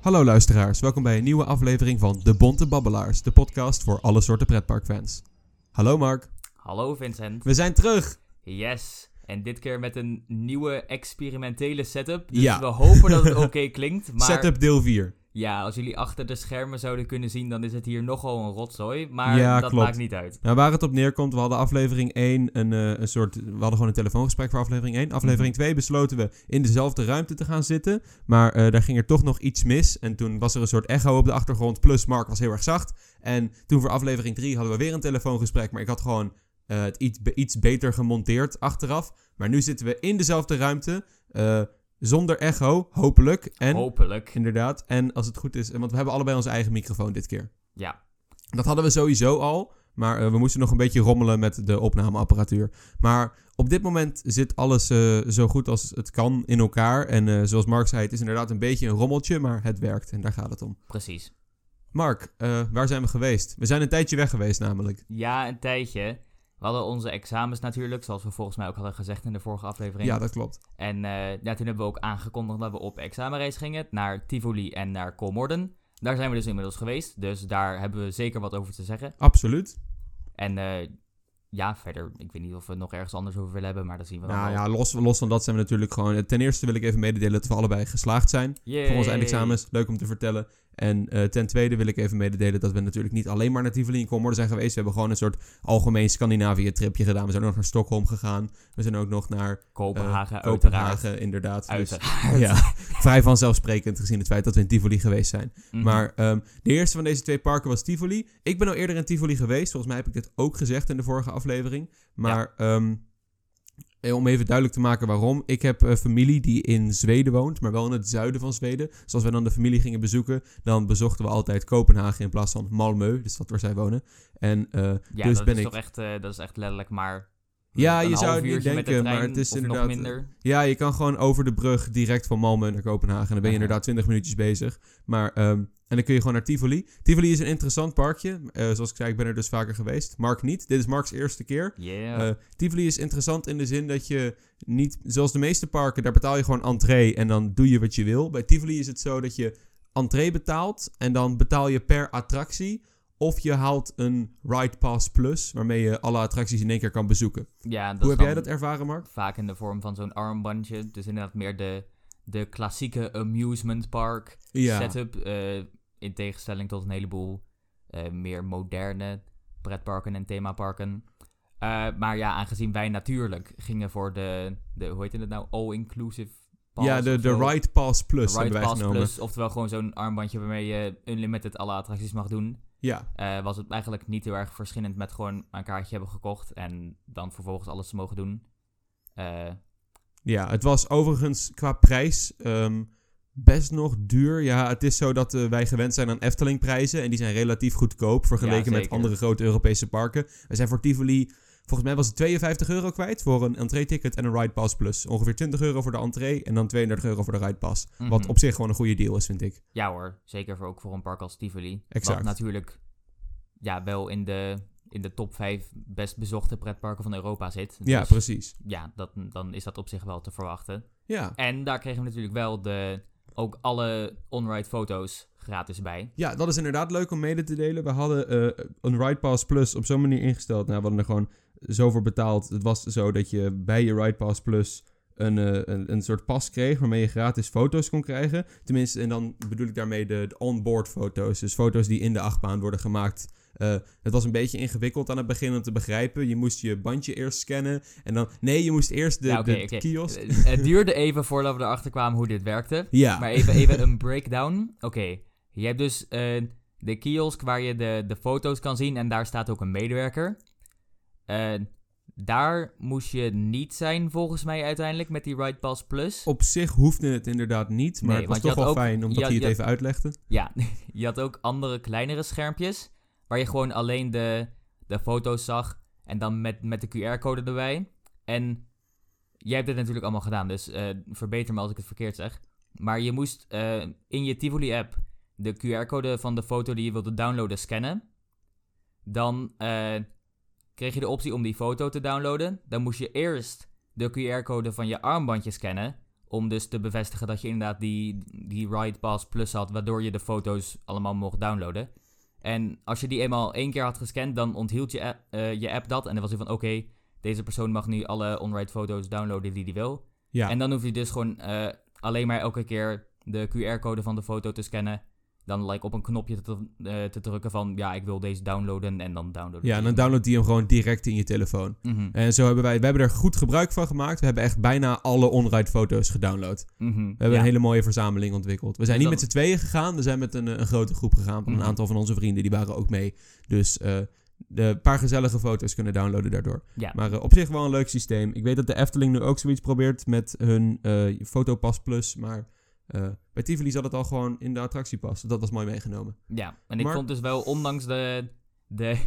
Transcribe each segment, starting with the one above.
Hallo luisteraars, welkom bij een nieuwe aflevering van De Bonte Babbelaars, de podcast voor alle soorten pretparkfans. Hallo Mark, Hallo Vincent. we zijn terug! Yes. En dit keer met een nieuwe experimentele setup. Dus Ja. we hopen dat het oké klinkt. Maar Setup deel 4. Ja, als jullie achter de schermen zouden kunnen zien, dan is het hier nogal een rotzooi. Maar Ja, dat klopt. maakt niet uit. Nou, waar het op neerkomt, we hadden aflevering 1 een, eh, een soort... We hadden gewoon een telefoongesprek voor aflevering 1. Aflevering 2 besloten we in dezelfde ruimte te gaan zitten. Maar eh, daar ging er toch nog iets mis. En toen was er een soort echo op de achtergrond. Plus Mark was heel erg zacht. En toen voor aflevering 3 hadden we weer een telefoongesprek. Maar ik had gewoon eh, het iets, iets beter gemonteerd achteraf. Maar nu zitten we in dezelfde ruimte. Zonder echo, hopelijk. En Hopelijk. inderdaad. En als het goed is, want we hebben allebei onze eigen microfoon dit keer. Ja. Dat hadden we sowieso al. Maar eh, we moesten nog een beetje rommelen met de opnameapparatuur. Maar op dit moment zit alles eh, zo goed als het kan in elkaar. En eh, zoals Mark zei, het is inderdaad een beetje een rommeltje, maar het werkt. En daar gaat het om. Precies. Mark, waar zijn we geweest? We zijn een tijdje weg geweest namelijk. Ja, een tijdje. We hadden onze examens natuurlijk, zoals we volgens mij ook hadden gezegd in de vorige aflevering. Ja, dat klopt. En eh, ja, toen hebben we ook aangekondigd dat we op examenreis gingen naar Tivoli en naar Kolmorden. Daar zijn we dus inmiddels geweest, dus daar hebben we zeker wat over te zeggen. Absoluut. En eh, ja, verder, ik weet niet of we het nog ergens anders over willen hebben, maar dat zien we Nou wel. ja, los, los van dat zijn we natuurlijk gewoon... Ten eerste wil ik even mededelen dat we allebei geslaagd zijn. Yay. voor onze eindexamens. Leuk om te vertellen. En eh, ten tweede wil ik even mededelen dat we natuurlijk niet alleen maar naar Tivoli en Kolmorden zijn geweest. We hebben gewoon een soort algemeen Scandinavië-tripje gedaan. We zijn ook nog naar Stockholm gegaan. We zijn ook nog naar Kopenhagen, eh, uiteraard. Kopenhagen, inderdaad. Dus, Uiteraard. ja, vrij vanzelfsprekend gezien het feit dat we in Tivoli geweest zijn. Mhm. Maar ehm, de eerste van deze twee parken was Tivoli. Ik ben al eerder in Tivoli geweest. Volgens mij heb ik dit ook gezegd in de vorige aflevering. Maar ehm, eh, om even duidelijk te maken waarom. Ik heb eh, familie die in Zweden woont, maar wel in het zuiden van Zweden. Dus als wij dan de familie gingen bezoeken, dan bezochten we altijd Kopenhagen in plaats van Malmö, de stad waar zij wonen. En eh, ja, dus dat ben is ik... toch echt, eh, dat is echt letterlijk maar Ja, je zou het niet de denken, maar het is inderdaad- minder. Ja, je kan gewoon over de brug direct van Malmö naar Kopenhagen. En dan ben je inderdaad 20 minuutjes bezig. Maar, ehm, en dan kun je gewoon naar Tivoli. Tivoli is een interessant parkje. Eh, zoals ik zei, ik ben er dus vaker geweest. Mark niet. Dit is Marks eerste keer. Yeah. Eh, Tivoli is interessant in de zin dat je niet, zoals de meeste parken, daar betaal je gewoon entree en dan doe je wat je wil. Bij Tivoli is het zo dat je entree betaalt en dan betaal je per attractie. Of je haalt een Ride Pass Plus, waarmee je alle attracties in één keer kan bezoeken. ja, Hoe heb jij dat ervaren, Mark? Vaak in de vorm van zo'n armbandje. Dus inderdaad meer de, de klassieke amusement park Ja. setup. eh, in tegenstelling tot een heleboel eh, meer moderne pretparken en themaparken. Eh, maar ja, aangezien wij natuurlijk gingen voor de, de hoe heet het nou, all-inclusive pass Ja, de, de. Ride Pass Plus Ride hebben wij Pass genomen. Plus, oftewel gewoon zo'n armbandje waarmee je unlimited alle attracties mag doen. Ja, Eh, was het eigenlijk niet heel erg verschillend met gewoon een kaartje hebben gekocht en dan vervolgens alles te mogen doen. Eh, ja, het was overigens qua prijs ehm, best nog duur. Ja, het is zo dat eh, wij gewend zijn aan Efteling-prijzen. En die zijn relatief goedkoop vergeleken Ja, met andere grote Europese parken. We zijn voor Tivoli, volgens mij was het 52 euro kwijt voor een entree-ticket en een Ride Pass Plus. Ongeveer 20 euro voor de entree en dan 32 euro voor de Ride Pass. Wat mhm. op zich gewoon een goede deal is, vind ik. Ja hoor, zeker voor, ook voor een park als Tivoli. Exact. Wat natuurlijk ja, wel in de, in de top 5 best bezochte pretparken van Europa zit. Ja, Dus precies. ja, dat, dan is dat op zich wel te verwachten. Ja. En daar kregen we natuurlijk wel de, ook alle on-ride foto's gratis bij. Ja, dat is inderdaad leuk om mede te delen. We hadden eh, een Ride Pass Plus op zo'n manier ingesteld. Nou, we hadden er gewoon zo voor betaald. Het was zo dat je bij je Ride Pass Plus een, eh, een, een soort pas kreeg waarmee je gratis foto's kon krijgen. Tenminste, en dan bedoel ik daarmee de, de onboard foto's. Dus foto's die in de achtbaan worden gemaakt. Eh, het was een beetje ingewikkeld aan het begin om te begrijpen. Je moest je bandje eerst scannen. En dan... Nee, je moest eerst de, Ja, de kiosk... Eh, Het duurde even voordat we erachter kwamen hoe dit werkte. Ja. Maar even, even een breakdown. Oké, je hebt dus de kiosk waar je de, de foto's kan zien en daar staat ook een medewerker. Eh, daar moest je niet zijn volgens mij uiteindelijk met die Ride Pass Plus. Op zich hoefde het inderdaad niet. Maar Nee, het was toch wel ook- fijn omdat je- hij het even uitlegde. Ja, je had ook andere kleinere schermpjes waar je gewoon alleen de, de foto's zag en dan met, met de QR-code erbij. En jij hebt dit natuurlijk allemaal gedaan, dus eh, verbeter me als ik het verkeerd zeg. Maar je moest eh, in je Tivoli-app de QR-code van de foto die je wilde downloaden scannen. Dan kreeg je de optie om die foto te downloaden. Dan moest je eerst de QR-code van je armbandje scannen Om dus te bevestigen dat je inderdaad die, die Ride Pass Plus had, waardoor je de foto's allemaal mocht downloaden. En als je die eenmaal één keer had gescand, dan onthield je, app- eh, je app dat. En dan was hij van, oké, deze persoon mag nu alle on-ride foto's downloaden die hij wil. Ja, En dan hoef je dus gewoon eh, alleen maar elke keer de QR-code van de foto te scannen. Dan like, op een knopje te, eh, te drukken van, ja, ik wil deze downloaden. En dan downloaden. ja, en dan downloadt hij hem gewoon direct in je telefoon. Mhm, En zo hebben wij, we hebben er goed gebruik van gemaakt. We hebben echt bijna alle on-ride foto's gedownload. mhm, We hebben ja. een hele mooie verzameling ontwikkeld. We zijn Dus niet met z'n tweeën gegaan. We zijn met een, eh, een grote groep gegaan. Van Mhm. een aantal van onze vrienden. Die waren ook mee. Dus eh, de een paar gezellige foto's kunnen downloaden daardoor. Ja, Maar eh, op zich wel een leuk systeem. Ik weet dat de Efteling nu ook zoiets probeert met hun eh Fotopas Plus. Maar eh, bij Tivoli zat het al gewoon in de attractiepas. Dat was mooi meegenomen. ja. En ik Maar- vond dus wel, ondanks de, de,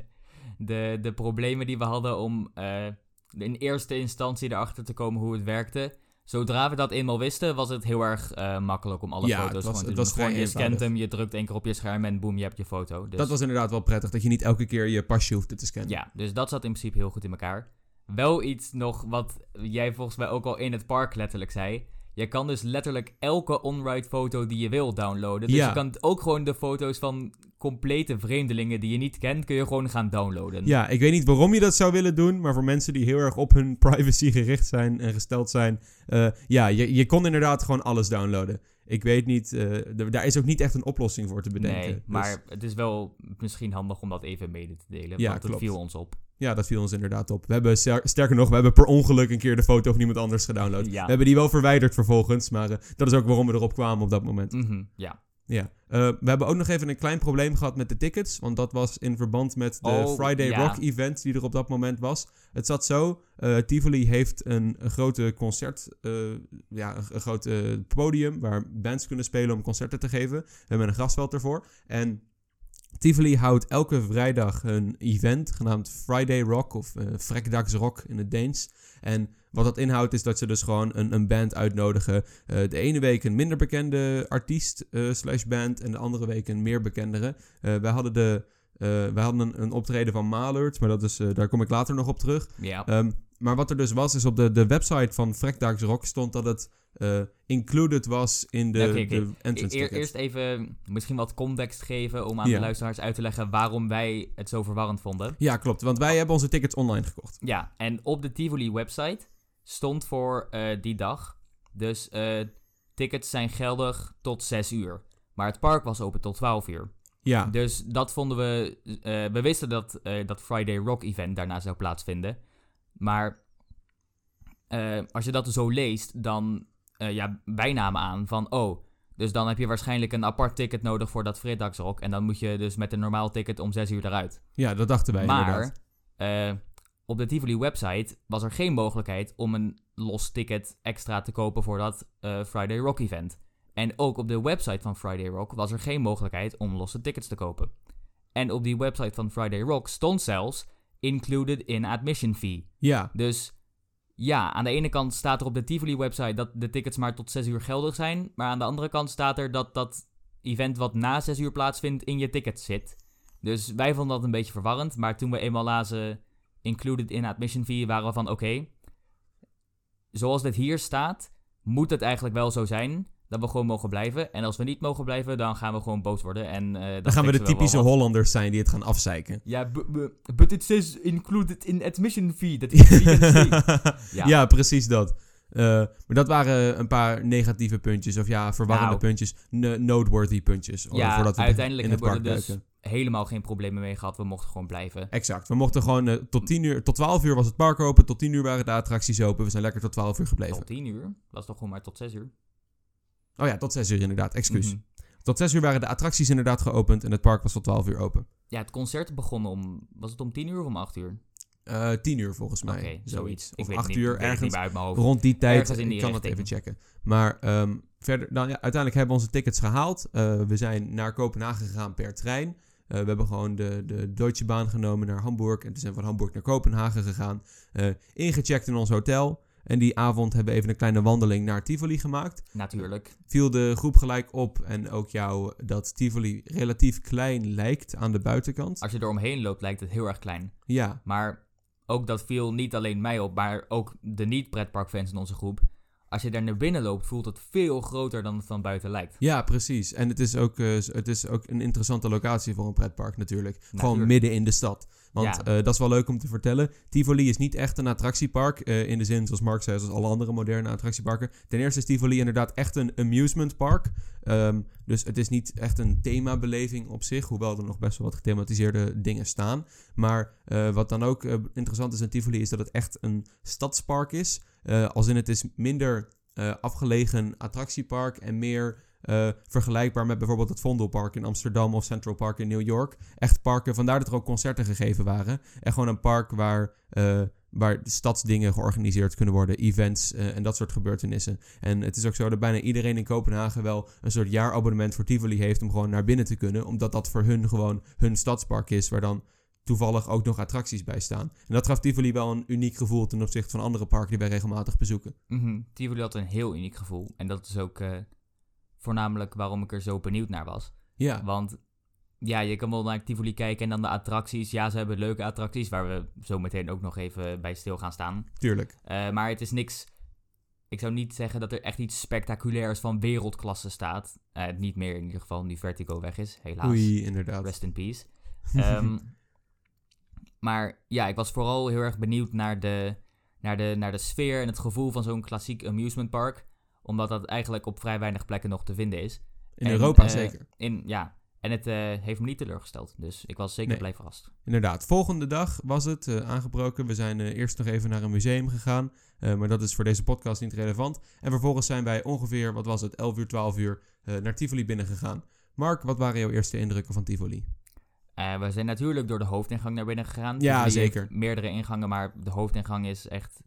de, de problemen die we hadden om eh, in eerste instantie erachter te komen hoe het werkte. Zodra we dat eenmaal wisten, was het heel erg eh, makkelijk om alle Ja, foto's was- gewoon te het doen. Gewoon, je scant hem, je drukt één keer op je scherm en boem, je hebt je foto. Dus, Dat was inderdaad wel prettig. Dat je niet elke keer je pasje hoefde te scannen. Ja, dus dat zat in principe heel goed in elkaar. Wel iets nog wat jij volgens mij ook al in het park letterlijk zei. Je kan dus letterlijk elke on-ride foto die je wil downloaden. Dus Ja. je kan ook gewoon de foto's van complete vreemdelingen die je niet kent, kun je gewoon gaan downloaden. Ja, ik weet niet waarom je dat zou willen doen, maar voor mensen die heel erg op hun privacy gericht zijn en gesteld zijn, eh, ja, je, je kon inderdaad gewoon alles downloaden. Ik weet niet, eh, daar is ook niet echt een oplossing voor te bedenken. nee, Dus, maar het is wel misschien handig om dat even mede te delen. Ja, want klopt. viel ons op. ja, dat viel ons inderdaad op. We hebben, ster- sterker nog, we hebben per ongeluk een keer de foto van iemand anders gedownload. Ja. We hebben die wel verwijderd vervolgens, maar eh, dat is ook waarom we erop kwamen op dat moment. Mhm, ja. Ja. Eh, we hebben ook nog even een klein probleem gehad met de tickets. Want dat was in verband met de Oh, Friday ja. Rock event die er op dat moment was. Het zat zo. eh, Tivoli heeft een, een grote concert. eh, ja, een, een groot podium waar bands kunnen spelen om concerten te geven. We hebben een grasveld ervoor. En Tivoli houdt elke vrijdag een event genaamd Friday Rock of Vrijdags Rock in het Deens. En wat dat inhoudt is dat ze dus gewoon een, een band uitnodigen. Eh, de ene week een minder bekende artiest eh, slash band en de andere week een meer bekendere. Eh, wij hadden, de, wij hadden een, een optreden van Malert, maar dat is, daar kom ik later nog op terug. Ja. Ehm, maar wat er dus was, is op de, de website van Vrekdaags Rock stond dat het included was in de, oké, oké. de entrance ticket. eerst even misschien wat context geven om aan Ja. de luisteraars uit te leggen waarom wij het zo verwarrend vonden. Ja, klopt. Want wij hebben onze tickets online gekocht. Ja, en op de Tivoli website stond voor eh, die dag. Dus eh, tickets zijn geldig tot 6 uur. Maar het park was open tot 12 uur. Ja, Dus dat vonden we. eh, we wisten dat dat Friday Rock event daarna zou plaatsvinden. Maar als je dat zo leest, dan. ja, wij namen aan van. Oh, dus dan heb je waarschijnlijk een apart ticket nodig voor dat Vrijdagsrock. En dan moet je dus met een normaal ticket om 6 uur eruit. ja, dat dachten wij inderdaad. Maar eh, op de Tivoli website was er geen mogelijkheid om een los ticket extra te kopen voor dat eh, Friday Rock event. En ook op de website van Friday Rock was er geen mogelijkheid om losse tickets te kopen. En op die website van Friday Rock stond zelfs included in admission fee. Ja, Dus ja, aan de ene kant staat er op de Tivoli website dat de tickets maar tot 6 uur geldig zijn. Maar aan de andere kant staat er dat dat event wat na 6 uur plaatsvindt in je ticket zit. Dus wij vonden dat een beetje verwarrend. Maar toen we eenmaal lazen included in admission fee, waren we van oké. zoals dit hier staat, moet het eigenlijk wel zo zijn dat we gewoon mogen blijven. En als we niet mogen blijven, dan gaan we gewoon boos worden. En, eh, dan gaan we de typische. Hollanders zijn die het gaan afzeiken. Ja, bu- bu- but it says included in admission fee. Dat is ja. ja. precies dat. Eh, maar dat waren een paar negatieve puntjes, of ja, verwarrende Nou. puntjes, noteworthy puntjes. Ja, voordat we uiteindelijk in het hebben we park dus. Helemaal geen problemen mee gehad. We mochten gewoon blijven. Exact. We mochten gewoon eh, tot 10 uur, tot 12 uur was het park open, tot 10 uur waren de attracties open. We zijn lekker tot 12 uur gebleven. Tot 10 uur? Dat is toch gewoon maar tot 6 uur? Oh ja, tot 6 uur inderdaad, excuus. Mhm. Tot 6 uur waren de attracties inderdaad geopend en het park was tot 12 uur open. Ja, het concert begon om... Was het om 10 uur of om 8 uur? Eh 10 uur volgens mij. Oké, zoiets. Ik Of weet 8 het niet, uur, niet ergens uit mijn hoofd. rond die tijd. Die ik kan het even checken. Maar ehm, verder, dan, ja, uiteindelijk hebben we onze tickets gehaald. Eh, we zijn naar Kopenhagen gegaan per trein. Eh, we hebben gewoon de, de Deutsche Bahn genomen naar Hamburg. En toen zijn we van Hamburg naar Kopenhagen gegaan. Eh, ingecheckt in ons hotel. En die avond hebben we even een kleine wandeling naar Tivoli gemaakt. Natuurlijk. Viel de groep gelijk op en ook jou dat Tivoli relatief klein lijkt aan de buitenkant. Als je er omheen loopt, lijkt het heel erg klein. Ja, Maar ook dat viel niet alleen mij op, maar ook de niet-pretparkfans in onze groep. Als je daar naar binnen loopt, voelt het veel groter dan het van buiten lijkt. Ja, precies. En het is ook, eh, het is ook een interessante locatie voor een pretpark natuurlijk. Gewoon midden in de stad. Want Ja. eh, dat is wel leuk om te vertellen. Tivoli is niet echt een attractiepark. eh, in de zin, zoals Mark zei, zoals alle andere moderne attractieparken. Ten eerste is Tivoli inderdaad echt een amusement park. Ehm, dus het is niet echt een themabeleving op zich. Hoewel er nog best wel wat gethematiseerde dingen staan. Maar eh, wat dan ook interessant is aan Tivoli is dat het echt een stadspark is. Als in het is minder afgelegen attractiepark en meer eh, vergelijkbaar met bijvoorbeeld het Vondelpark in Amsterdam of Central Park in New York. Echt parken, vandaar dat er ook concerten gegeven waren. En gewoon een park waar, eh, waar stadsdingen georganiseerd kunnen worden, events eh, en dat soort gebeurtenissen. En het is ook zo dat bijna iedereen in Kopenhagen wel een soort jaarabonnement voor Tivoli heeft om gewoon naar binnen te kunnen, omdat dat voor hun gewoon hun stadspark is, waar dan toevallig ook nog attracties bij staan. En dat gaf Tivoli wel een uniek gevoel ten opzichte van andere parken die wij regelmatig bezoeken. Mhm. Tivoli had een heel uniek gevoel. En dat is ook voornamelijk waarom ik er zo benieuwd naar was. Ja, Want ja, je kan wel naar Tivoli kijken en dan de attracties. Ja, ze hebben leuke attracties waar we zo meteen ook nog even bij stil gaan staan. tuurlijk. Eh, maar het is niks. Ik zou niet zeggen dat er echt iets spectaculairs van wereldklasse staat. Eh, niet meer in ieder geval nu Vertigo weg is, helaas. Oei, inderdaad. Rest in peace. Ehm, maar ja, ik was vooral heel erg benieuwd naar de, naar de, naar de sfeer en het gevoel van zo'n klassiek amusement park. Omdat dat eigenlijk op vrij weinig plekken nog te vinden is. In En, Europa eh, zeker. In, ja, en het eh, heeft me niet teleurgesteld. Dus ik was zeker Nee. blij verrast. Inderdaad. Volgende dag was het eh, aangebroken. We zijn eerst nog even naar een museum gegaan. maar dat is voor deze podcast niet relevant. En vervolgens zijn wij ongeveer, wat was het, 11 uur, 12 uur naar Tivoli binnengegaan. Mark, wat waren jouw eerste indrukken van Tivoli? We zijn natuurlijk door de hoofdingang naar binnen gegaan. Ja, Tivoli zeker. meerdere ingangen, maar de hoofdingang is echt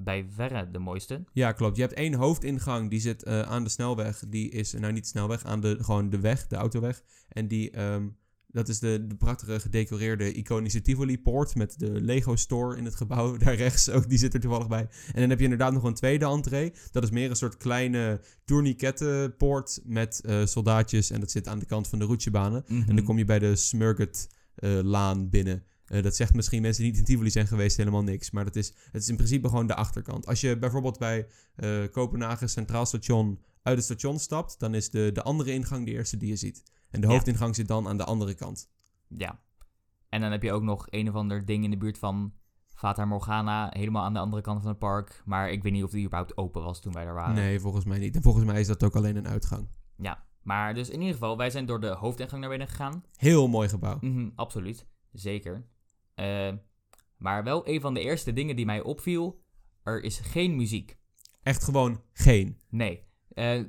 bij verre de mooiste. Ja, klopt. Je hebt één hoofdingang, die zit eh, aan de snelweg. Die is, nou niet de snelweg, aan de, gewoon de weg, de autoweg. En die, ehm, dat is de, de prachtige gedecoreerde iconische Tivoli-poort met de Lego Store in het gebouw daar rechts. Ook die zit er toevallig bij. En dan heb je inderdaad nog een tweede entree. Dat is meer een soort kleine tourniquettenpoort met eh, soldaatjes. En dat zit aan de kant van de roetjebanen. En dan kom je bij de Smurget-laan binnen. Eh, dat zegt misschien mensen die niet in Tivoli zijn geweest helemaal niks. Maar dat is, het is in principe gewoon de achterkant. Als je bijvoorbeeld bij eh, Kopenhagen Centraal Station uit het station stapt... dan is de, de andere ingang de eerste die je ziet. En de Ja. hoofdingang zit dan aan de andere kant. Ja. En dan heb je ook nog een of ander ding in de buurt van Fata Morgana, helemaal aan de andere kant van het park. Maar ik weet niet of die überhaupt open was toen wij daar waren. Nee, volgens mij niet. En volgens mij is dat ook alleen een uitgang. Ja, maar dus in ieder geval, wij zijn door de hoofdingang naar binnen gegaan. Heel mooi gebouw. Mhm, absoluut, zeker. Eh, maar wel een van de eerste dingen die mij opviel, er is geen muziek. Echt gewoon geen. Nee. Eh,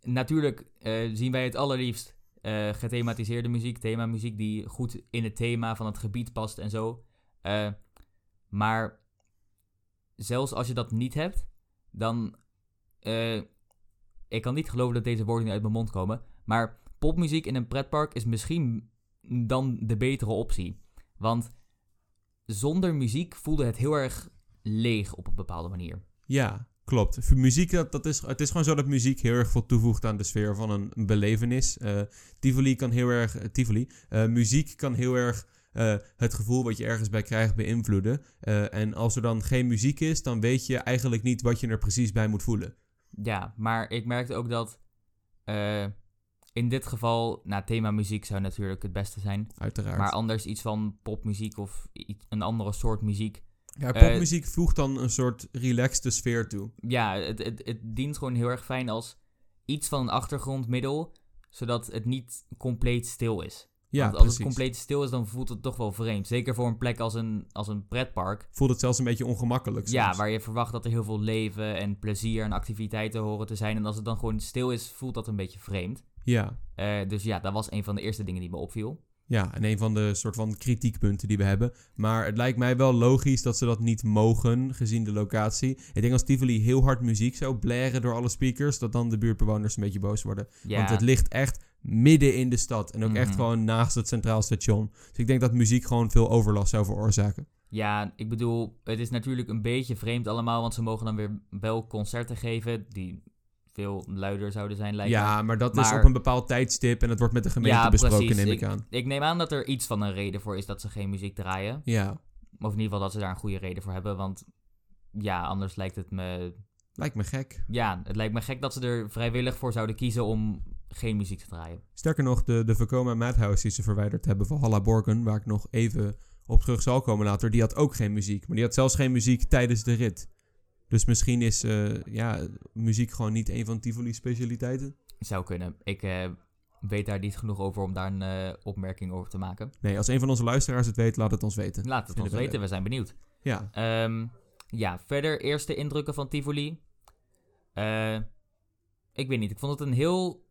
natuurlijk eh, zien wij het allerliefst eh, gethematiseerde muziek, themamuziek die goed in het thema van het gebied past en zo. Maar zelfs als je dat niet hebt, dan. ik kan niet geloven dat deze woorden nu uit mijn mond komen. Maar popmuziek in een pretpark is misschien dan de betere optie. Want zonder muziek voelde het heel erg leeg op een bepaalde manier. Ja, klopt. Voor muziek, dat, dat is, het is gewoon zo dat muziek heel erg veel toevoegt aan de sfeer van een, een belevenis. Eh, Tivoli kan heel erg... eh, Tivoli. eh, muziek kan heel erg het gevoel wat je ergens bij krijgt beïnvloeden. En als er dan geen muziek is, dan weet je eigenlijk niet wat je er precies bij moet voelen. Ja, maar ik merkte ook dat in dit geval, nou, thema muziek zou natuurlijk het beste zijn. Uiteraard. Maar anders iets van popmuziek of iets, een andere soort muziek. ja, eh, popmuziek voegt dan een soort relaxte sfeer toe. Ja, het, het, het dient gewoon heel erg fijn als iets van een achtergrondmiddel, zodat het niet compleet stil is. Ja, Want als precies. het compleet stil is, dan voelt het toch wel vreemd. Zeker voor een plek als een, als een pretpark. Voelt het zelfs een beetje ongemakkelijk Ja, soms. waar je verwacht dat er heel veel leven en plezier en activiteiten horen te zijn. En als het dan gewoon stil is, voelt dat een beetje vreemd. Ja. Eh, dus ja, dat was een van de eerste dingen die me opviel. Ja, en een van de soort van kritiekpunten die we hebben. Maar het lijkt mij wel logisch dat ze dat niet mogen, gezien de locatie. Ik denk als Tivoli heel hard muziek zou blaren door alle speakers, dat dan de buurtbewoners een beetje boos worden. Ja, Want het ligt echt midden in de stad en ook echt Mhm. gewoon naast het Centraal Station. Dus ik denk dat muziek gewoon veel overlast zou veroorzaken. ja, ik bedoel, het is natuurlijk een beetje vreemd allemaal, want ze mogen dan weer wel concerten geven die veel luider zouden zijn, lijkt me. Ja, maar dat is op een bepaald tijdstip en het wordt met de gemeente Ja, besproken, precies. neem ik aan. Ik neem aan dat er iets van een reden voor is dat ze geen muziek draaien. Ja, Of in ieder geval dat ze daar een goede reden voor hebben, want ja, anders lijkt het me Lijkt me gek. Ja, het lijkt me gek dat ze er vrijwillig voor zouden kiezen om geen muziek te draaien. Sterker nog, de, de Vekoma Madhouse die ze verwijderd hebben van Halla Borgen, waar ik nog even op terug zal komen later, die had ook geen muziek. Maar die had zelfs geen muziek tijdens de rit. Dus misschien is eh, ja, muziek gewoon niet een van Tivoli's specialiteiten. Zou kunnen. Ik eh, weet daar niet genoeg over om daar een eh, opmerking over te maken. Nee, als een van onze luisteraars het weet, laat het ons weten. Laat het Vinden ons we weten, we zijn benieuwd. Ja, Ehm, ja, verder eerste indrukken van Tivoli. Ik weet niet, ik vond het een heel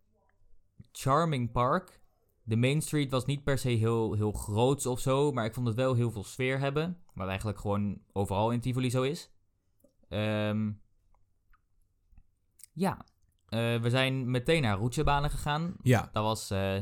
charming park. De Main Street was niet per se heel, heel groots of zo, maar ik vond het wel heel veel sfeer hebben. Wat eigenlijk gewoon overal in Tivoli zo is. Ehm, ja, Eh, we zijn meteen naar roetjebanen gegaan. ja, Dat was eh,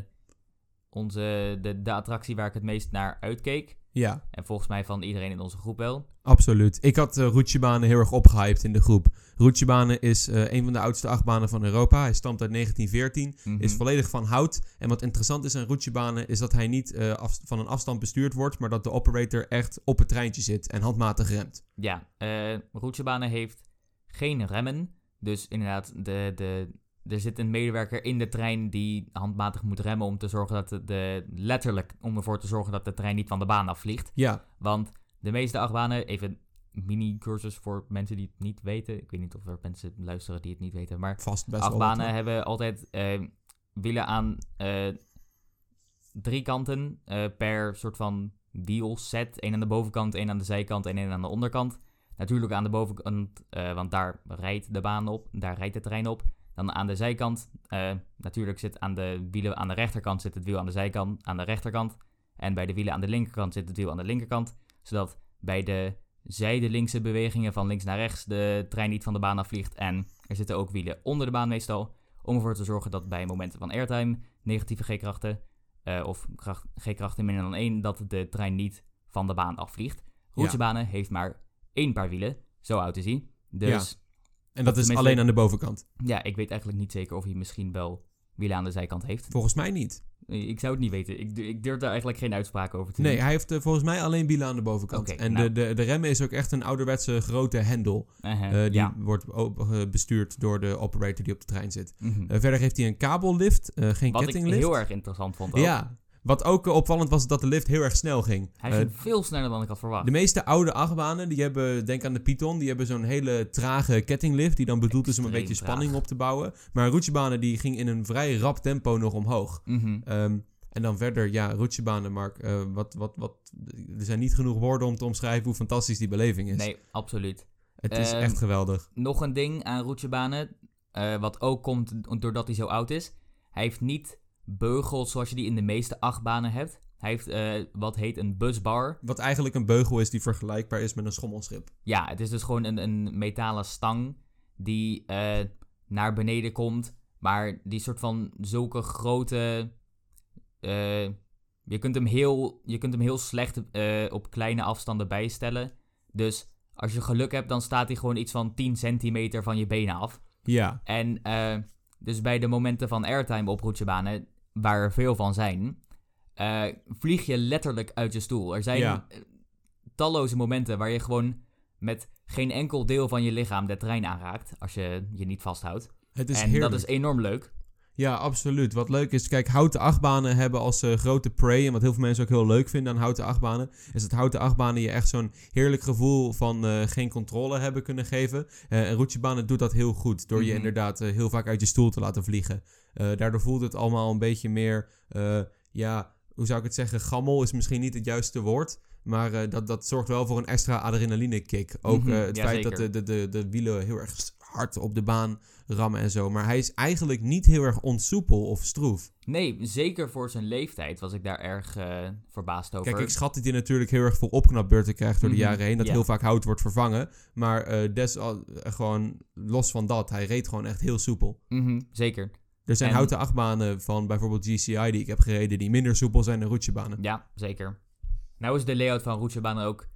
onze, de, de attractie waar ik het meest naar uitkeek. Ja. En volgens mij van iedereen in onze groep wel. Absoluut. Ik had uh, Roetjebanen heel erg opgehyped in de groep. Roetjebanen is eh, een van de oudste achtbanen van Europa. Hij stamt uit 1914, Mhm. is volledig van hout. En wat interessant is aan Roetjebanen is dat hij niet eh, van een afstand bestuurd wordt, maar dat de operator echt op het treintje zit en handmatig remt. Ja, eh Roetjebanen heeft geen remmen. Dus inderdaad, de, de, er zit een medewerker in de trein die handmatig moet remmen om te zorgen dat de, de letterlijk om ervoor te zorgen dat de trein niet van de baan afvliegt. Ja, Want de meeste achtbanen, even mini-cursus voor mensen die het niet weten. Ik weet niet of er mensen luisteren die het niet weten, maar vast best wel. achtbanen hebben altijd eh, wielen aan eh, drie kanten eh, per soort van wielset. Eén aan de bovenkant, één aan de zijkant en één aan de onderkant. Natuurlijk aan de bovenkant, want daar rijdt de baan op, daar rijdt de trein op. Dan aan de zijkant, eh, natuurlijk zit aan de wielen aan de rechterkant zit het wiel aan de zijkant, aan de rechterkant. En bij de wielen aan de linkerkant zit het wiel aan de linkerkant. Zodat bij de zijdelinkse bewegingen van links naar rechts de trein niet van de baan afvliegt. En er zitten ook wielen onder de baan meestal. Om ervoor te zorgen dat bij momenten van airtime, negatieve G-krachten eh, of kracht, G-krachten minder dan 1, dat de trein niet van de baan afvliegt. Roetjebanen heeft maar één paar wielen, zo oud is hij. Dus En dat is alleen aan de bovenkant. ja, ik weet eigenlijk niet zeker of hij misschien wel wielen aan de zijkant heeft. Volgens mij niet. Ik zou het niet weten. Ik, ik durf daar eigenlijk geen uitspraak over te Nee, doen. hij heeft eh, volgens mij alleen wielen aan de bovenkant. En nou. de, de, de remmen is ook echt een ouderwetse grote hendel. Uh-huh, Eh, die ja. wordt eh, bestuurd door de operator die op de trein zit. Mhm. Verder heeft hij een kabellift, geen Wat ik kettinglift. heel erg interessant vond ook. Ja, wat ook eh, opvallend was dat de lift heel erg snel ging. Hij Eh, ging veel sneller dan ik had verwacht. de meeste oude achtbanen, die hebben, denk aan de Python, die hebben zo'n hele trage kettinglift, die dan bedoeld is om een beetje traag. spanning op te bouwen. Maar roetjebanen, die ging in een vrij rap tempo nog omhoog. Mhm. Ehm, en dan verder, ja, roetjebanen, Mark, eh, wat, wat, wat, er zijn niet genoeg woorden om te omschrijven hoe fantastisch die beleving is. Nee, absoluut. Het is Ehm, echt geweldig. Nog een ding aan roetjebanen, eh, wat ook komt doordat hij zo oud is. Hij heeft niet beugels zoals je die in de meeste achtbanen hebt. Hij heeft eh, wat heet een busbar. Wat eigenlijk een beugel is die vergelijkbaar is met een schommelschip. Ja, het is dus gewoon een, een metalen stang die eh, naar beneden komt. Maar die soort van zulke grote... eh, je, kunt hem heel, je kunt hem heel slecht op kleine afstanden bijstellen. Dus als je geluk hebt, dan staat hij gewoon iets van 10 centimeter van je benen af. Ja, En dus bij de momenten van airtime op roetjebanen, waar er veel van zijn, eh, vlieg je letterlijk uit je stoel. Er zijn Ja. eh, talloze momenten waar je gewoon met geen enkel deel van je lichaam de trein aanraakt, als je je niet vasthoudt. het is en heerlijk. dat is enorm leuk. Ja, absoluut. Wat leuk is, kijk, houten achtbanen hebben als eh, grote prey, en wat heel veel mensen ook heel leuk vinden aan houten achtbanen, is dat houten achtbanen je echt zo'n heerlijk gevoel van eh, geen controle hebben kunnen geven. Eh en roetjebanen doet dat heel goed, door je Mhm. inderdaad heel vaak uit je stoel te laten vliegen. Daardoor voelt het allemaal een beetje meer, ja, hoe zou ik het zeggen, gammel is misschien niet het juiste woord. Maar dat, dat zorgt wel voor een extra adrenaline kick. Ook Mhm, het ja, feit dat de, de, de, de wielen heel erg hard op de baan rammen en zo. Maar hij is eigenlijk niet heel erg onsoepel of stroef. Nee, zeker voor zijn leeftijd was ik daar erg eh, verbaasd over. Kijk, ik schat dat hij natuurlijk heel erg veel opknapbeurten krijgt door de Mhm, jaren heen. Dat ja. heel vaak hout wordt vervangen. Maar eh, des, eh, gewoon los van dat, hij reed gewoon echt heel soepel. Mhm, zeker. Er zijn En- houten achtbanen van bijvoorbeeld GCI die ik heb gereden... die minder soepel zijn dan roetjebanen. Ja, zeker. Nou is de layout van roetjebanen ook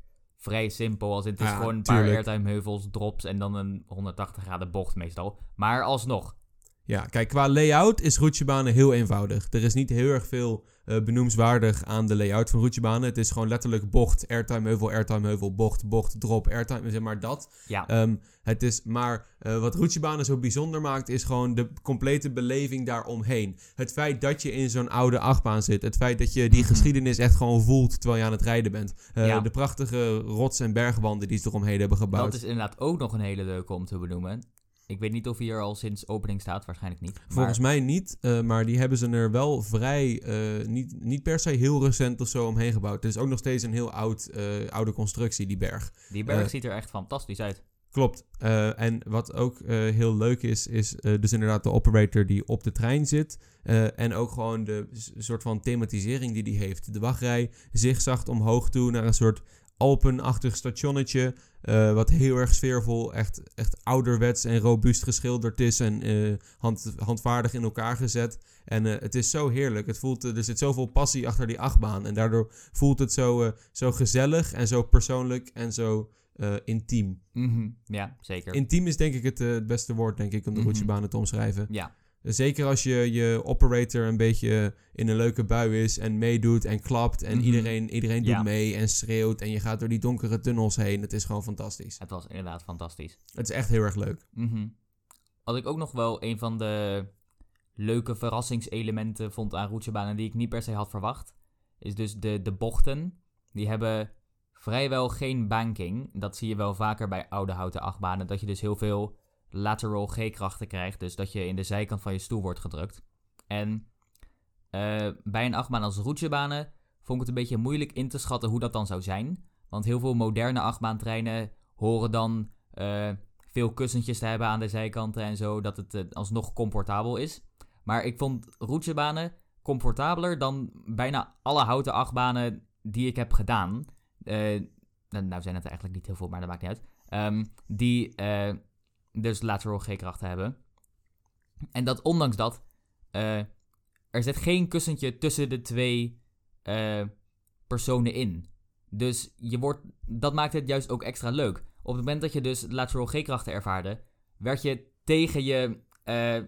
vrij simpel. Als in het is Ja, gewoon een paar airtime heuvels, drops en dan een 180 graden bocht meestal. Maar alsnog, Ja, kijk, qua layout is roetjebanen heel eenvoudig. Er is niet heel erg veel benoemswaardig aan de layout van roetjebanen. Het is gewoon letterlijk bocht, airtime heuvel, airtime heuvel, bocht, bocht, drop, airtime, zeg maar dat. Ja. Um, het is, maar uh, wat roetjebanen zo bijzonder maakt, is gewoon de complete beleving daaromheen. Het feit dat je in zo'n oude achtbaan zit. Het feit dat je die Mhm. geschiedenis echt gewoon voelt terwijl je aan het rijden bent. Uh, Ja. De prachtige rots- en bergwanden die ze eromheen hebben gebouwd. Dat is inderdaad ook nog een hele leuke om te benoemen. Ik weet niet of hij er al sinds opening staat, waarschijnlijk niet. Maar Volgens mij niet, uh, maar die hebben ze er wel vrij, uh, niet, niet per se heel recent of zo omheen gebouwd. Het is ook nog steeds een heel oud, uh, oude constructie, die berg. die berg eh, ziet er echt fantastisch uit. Klopt. En wat ook heel leuk is, is dus inderdaad de operator die op de trein zit. En ook gewoon de soort van thematisering die die heeft. De wachtrij zigzagt omhoog toe naar een soort Alpenachtig stationnetje. uh, wat heel erg sfeervol, echt, echt ouderwets en robuust geschilderd is. En uh, hand, handvaardig in elkaar gezet. En uh, het is zo heerlijk. Het voelt, er zit zoveel passie achter die achtbaan. En daardoor voelt het zo, zo gezellig en zo persoonlijk en zo intiem. Mhm, Ja, zeker. Intiem is denk ik het, het beste woord, denk ik, om de roetjebanen te omschrijven. Ja, Zeker als je, je operator een beetje in een leuke bui is en meedoet en klapt. En Mhm. iedereen, iedereen doet Ja. mee en schreeuwt. En je gaat door die donkere tunnels heen. Het is gewoon fantastisch. het was inderdaad fantastisch. Het is echt heel erg leuk. Mhm. Wat ik ook nog wel een van de leuke verrassingselementen vond aan roetjebanen die ik niet per se had verwacht, is dus de, de bochten. Die hebben vrijwel geen banking. Dat zie je wel vaker bij oude houten achtbanen, dat je dus heel veel lateral G-krachten krijgt, dus dat je in de zijkant van je stoel wordt gedrukt. En eh, bij een achtbaan als roetjebanen vond ik het een beetje moeilijk in te schatten hoe dat dan zou zijn. Want heel veel moderne achtbaantreinen horen dan eh, veel kussentjes te hebben aan de zijkanten en zo, dat het eh, alsnog comfortabel is. Maar ik vond roetjebanen comfortabeler dan bijna alle houten achtbanen die ik heb gedaan. Nou, nou zijn het eigenlijk niet heel veel, maar dat maakt niet uit. Ehm, die dus lateral G-krachten hebben. En dat ondanks dat, eh, er zit geen kussentje tussen de twee eh, personen in. Dus je wordt, dat maakt het juist ook extra leuk. Op het moment dat je dus lateral G-krachten ervaarde, werd je tegen je eh,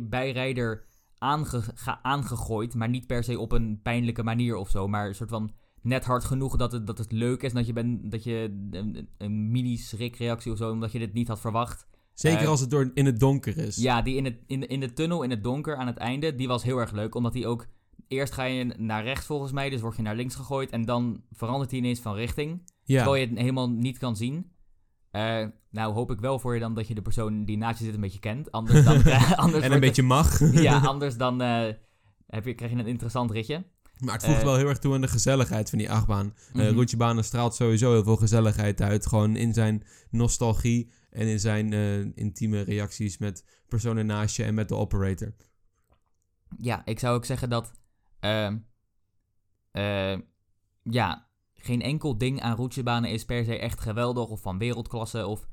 bijrijder aange- aangegooid, maar niet per se op een pijnlijke manier of zo, maar een soort van net hard genoeg dat het, dat het leuk is dat je, ben, dat je een, een mini-schrikreactie of zo, omdat je dit niet had verwacht. Zeker Eh, als het door, in het donker is. Ja, die in, het, in, de- in de tunnel in het donker aan het einde, die was heel erg leuk. Omdat die ook... Eerst ga je naar rechts volgens mij, dus word je naar links gegooid. En dan verandert hij ineens van richting. Ja. Terwijl je het helemaal niet kan zien. Eh, nou hoop ik wel voor je dan dat je de persoon die naast je zit een beetje kent. Anders dan... anders en een het- beetje mag. Ja, anders dan eh, heb je, krijg je een interessant ritje. Maar het voegt Eh, wel heel erg toe aan de gezelligheid van die achtbaan. Roetjebanen straalt sowieso heel veel gezelligheid uit. Gewoon in zijn nostalgie en in zijn eh, intieme reacties met personen naast je en met de operator. Ja, ik zou ook zeggen dat... ehm, eh, ja, geen enkel ding aan roetjebanen is per se echt geweldig of van wereldklasse. Of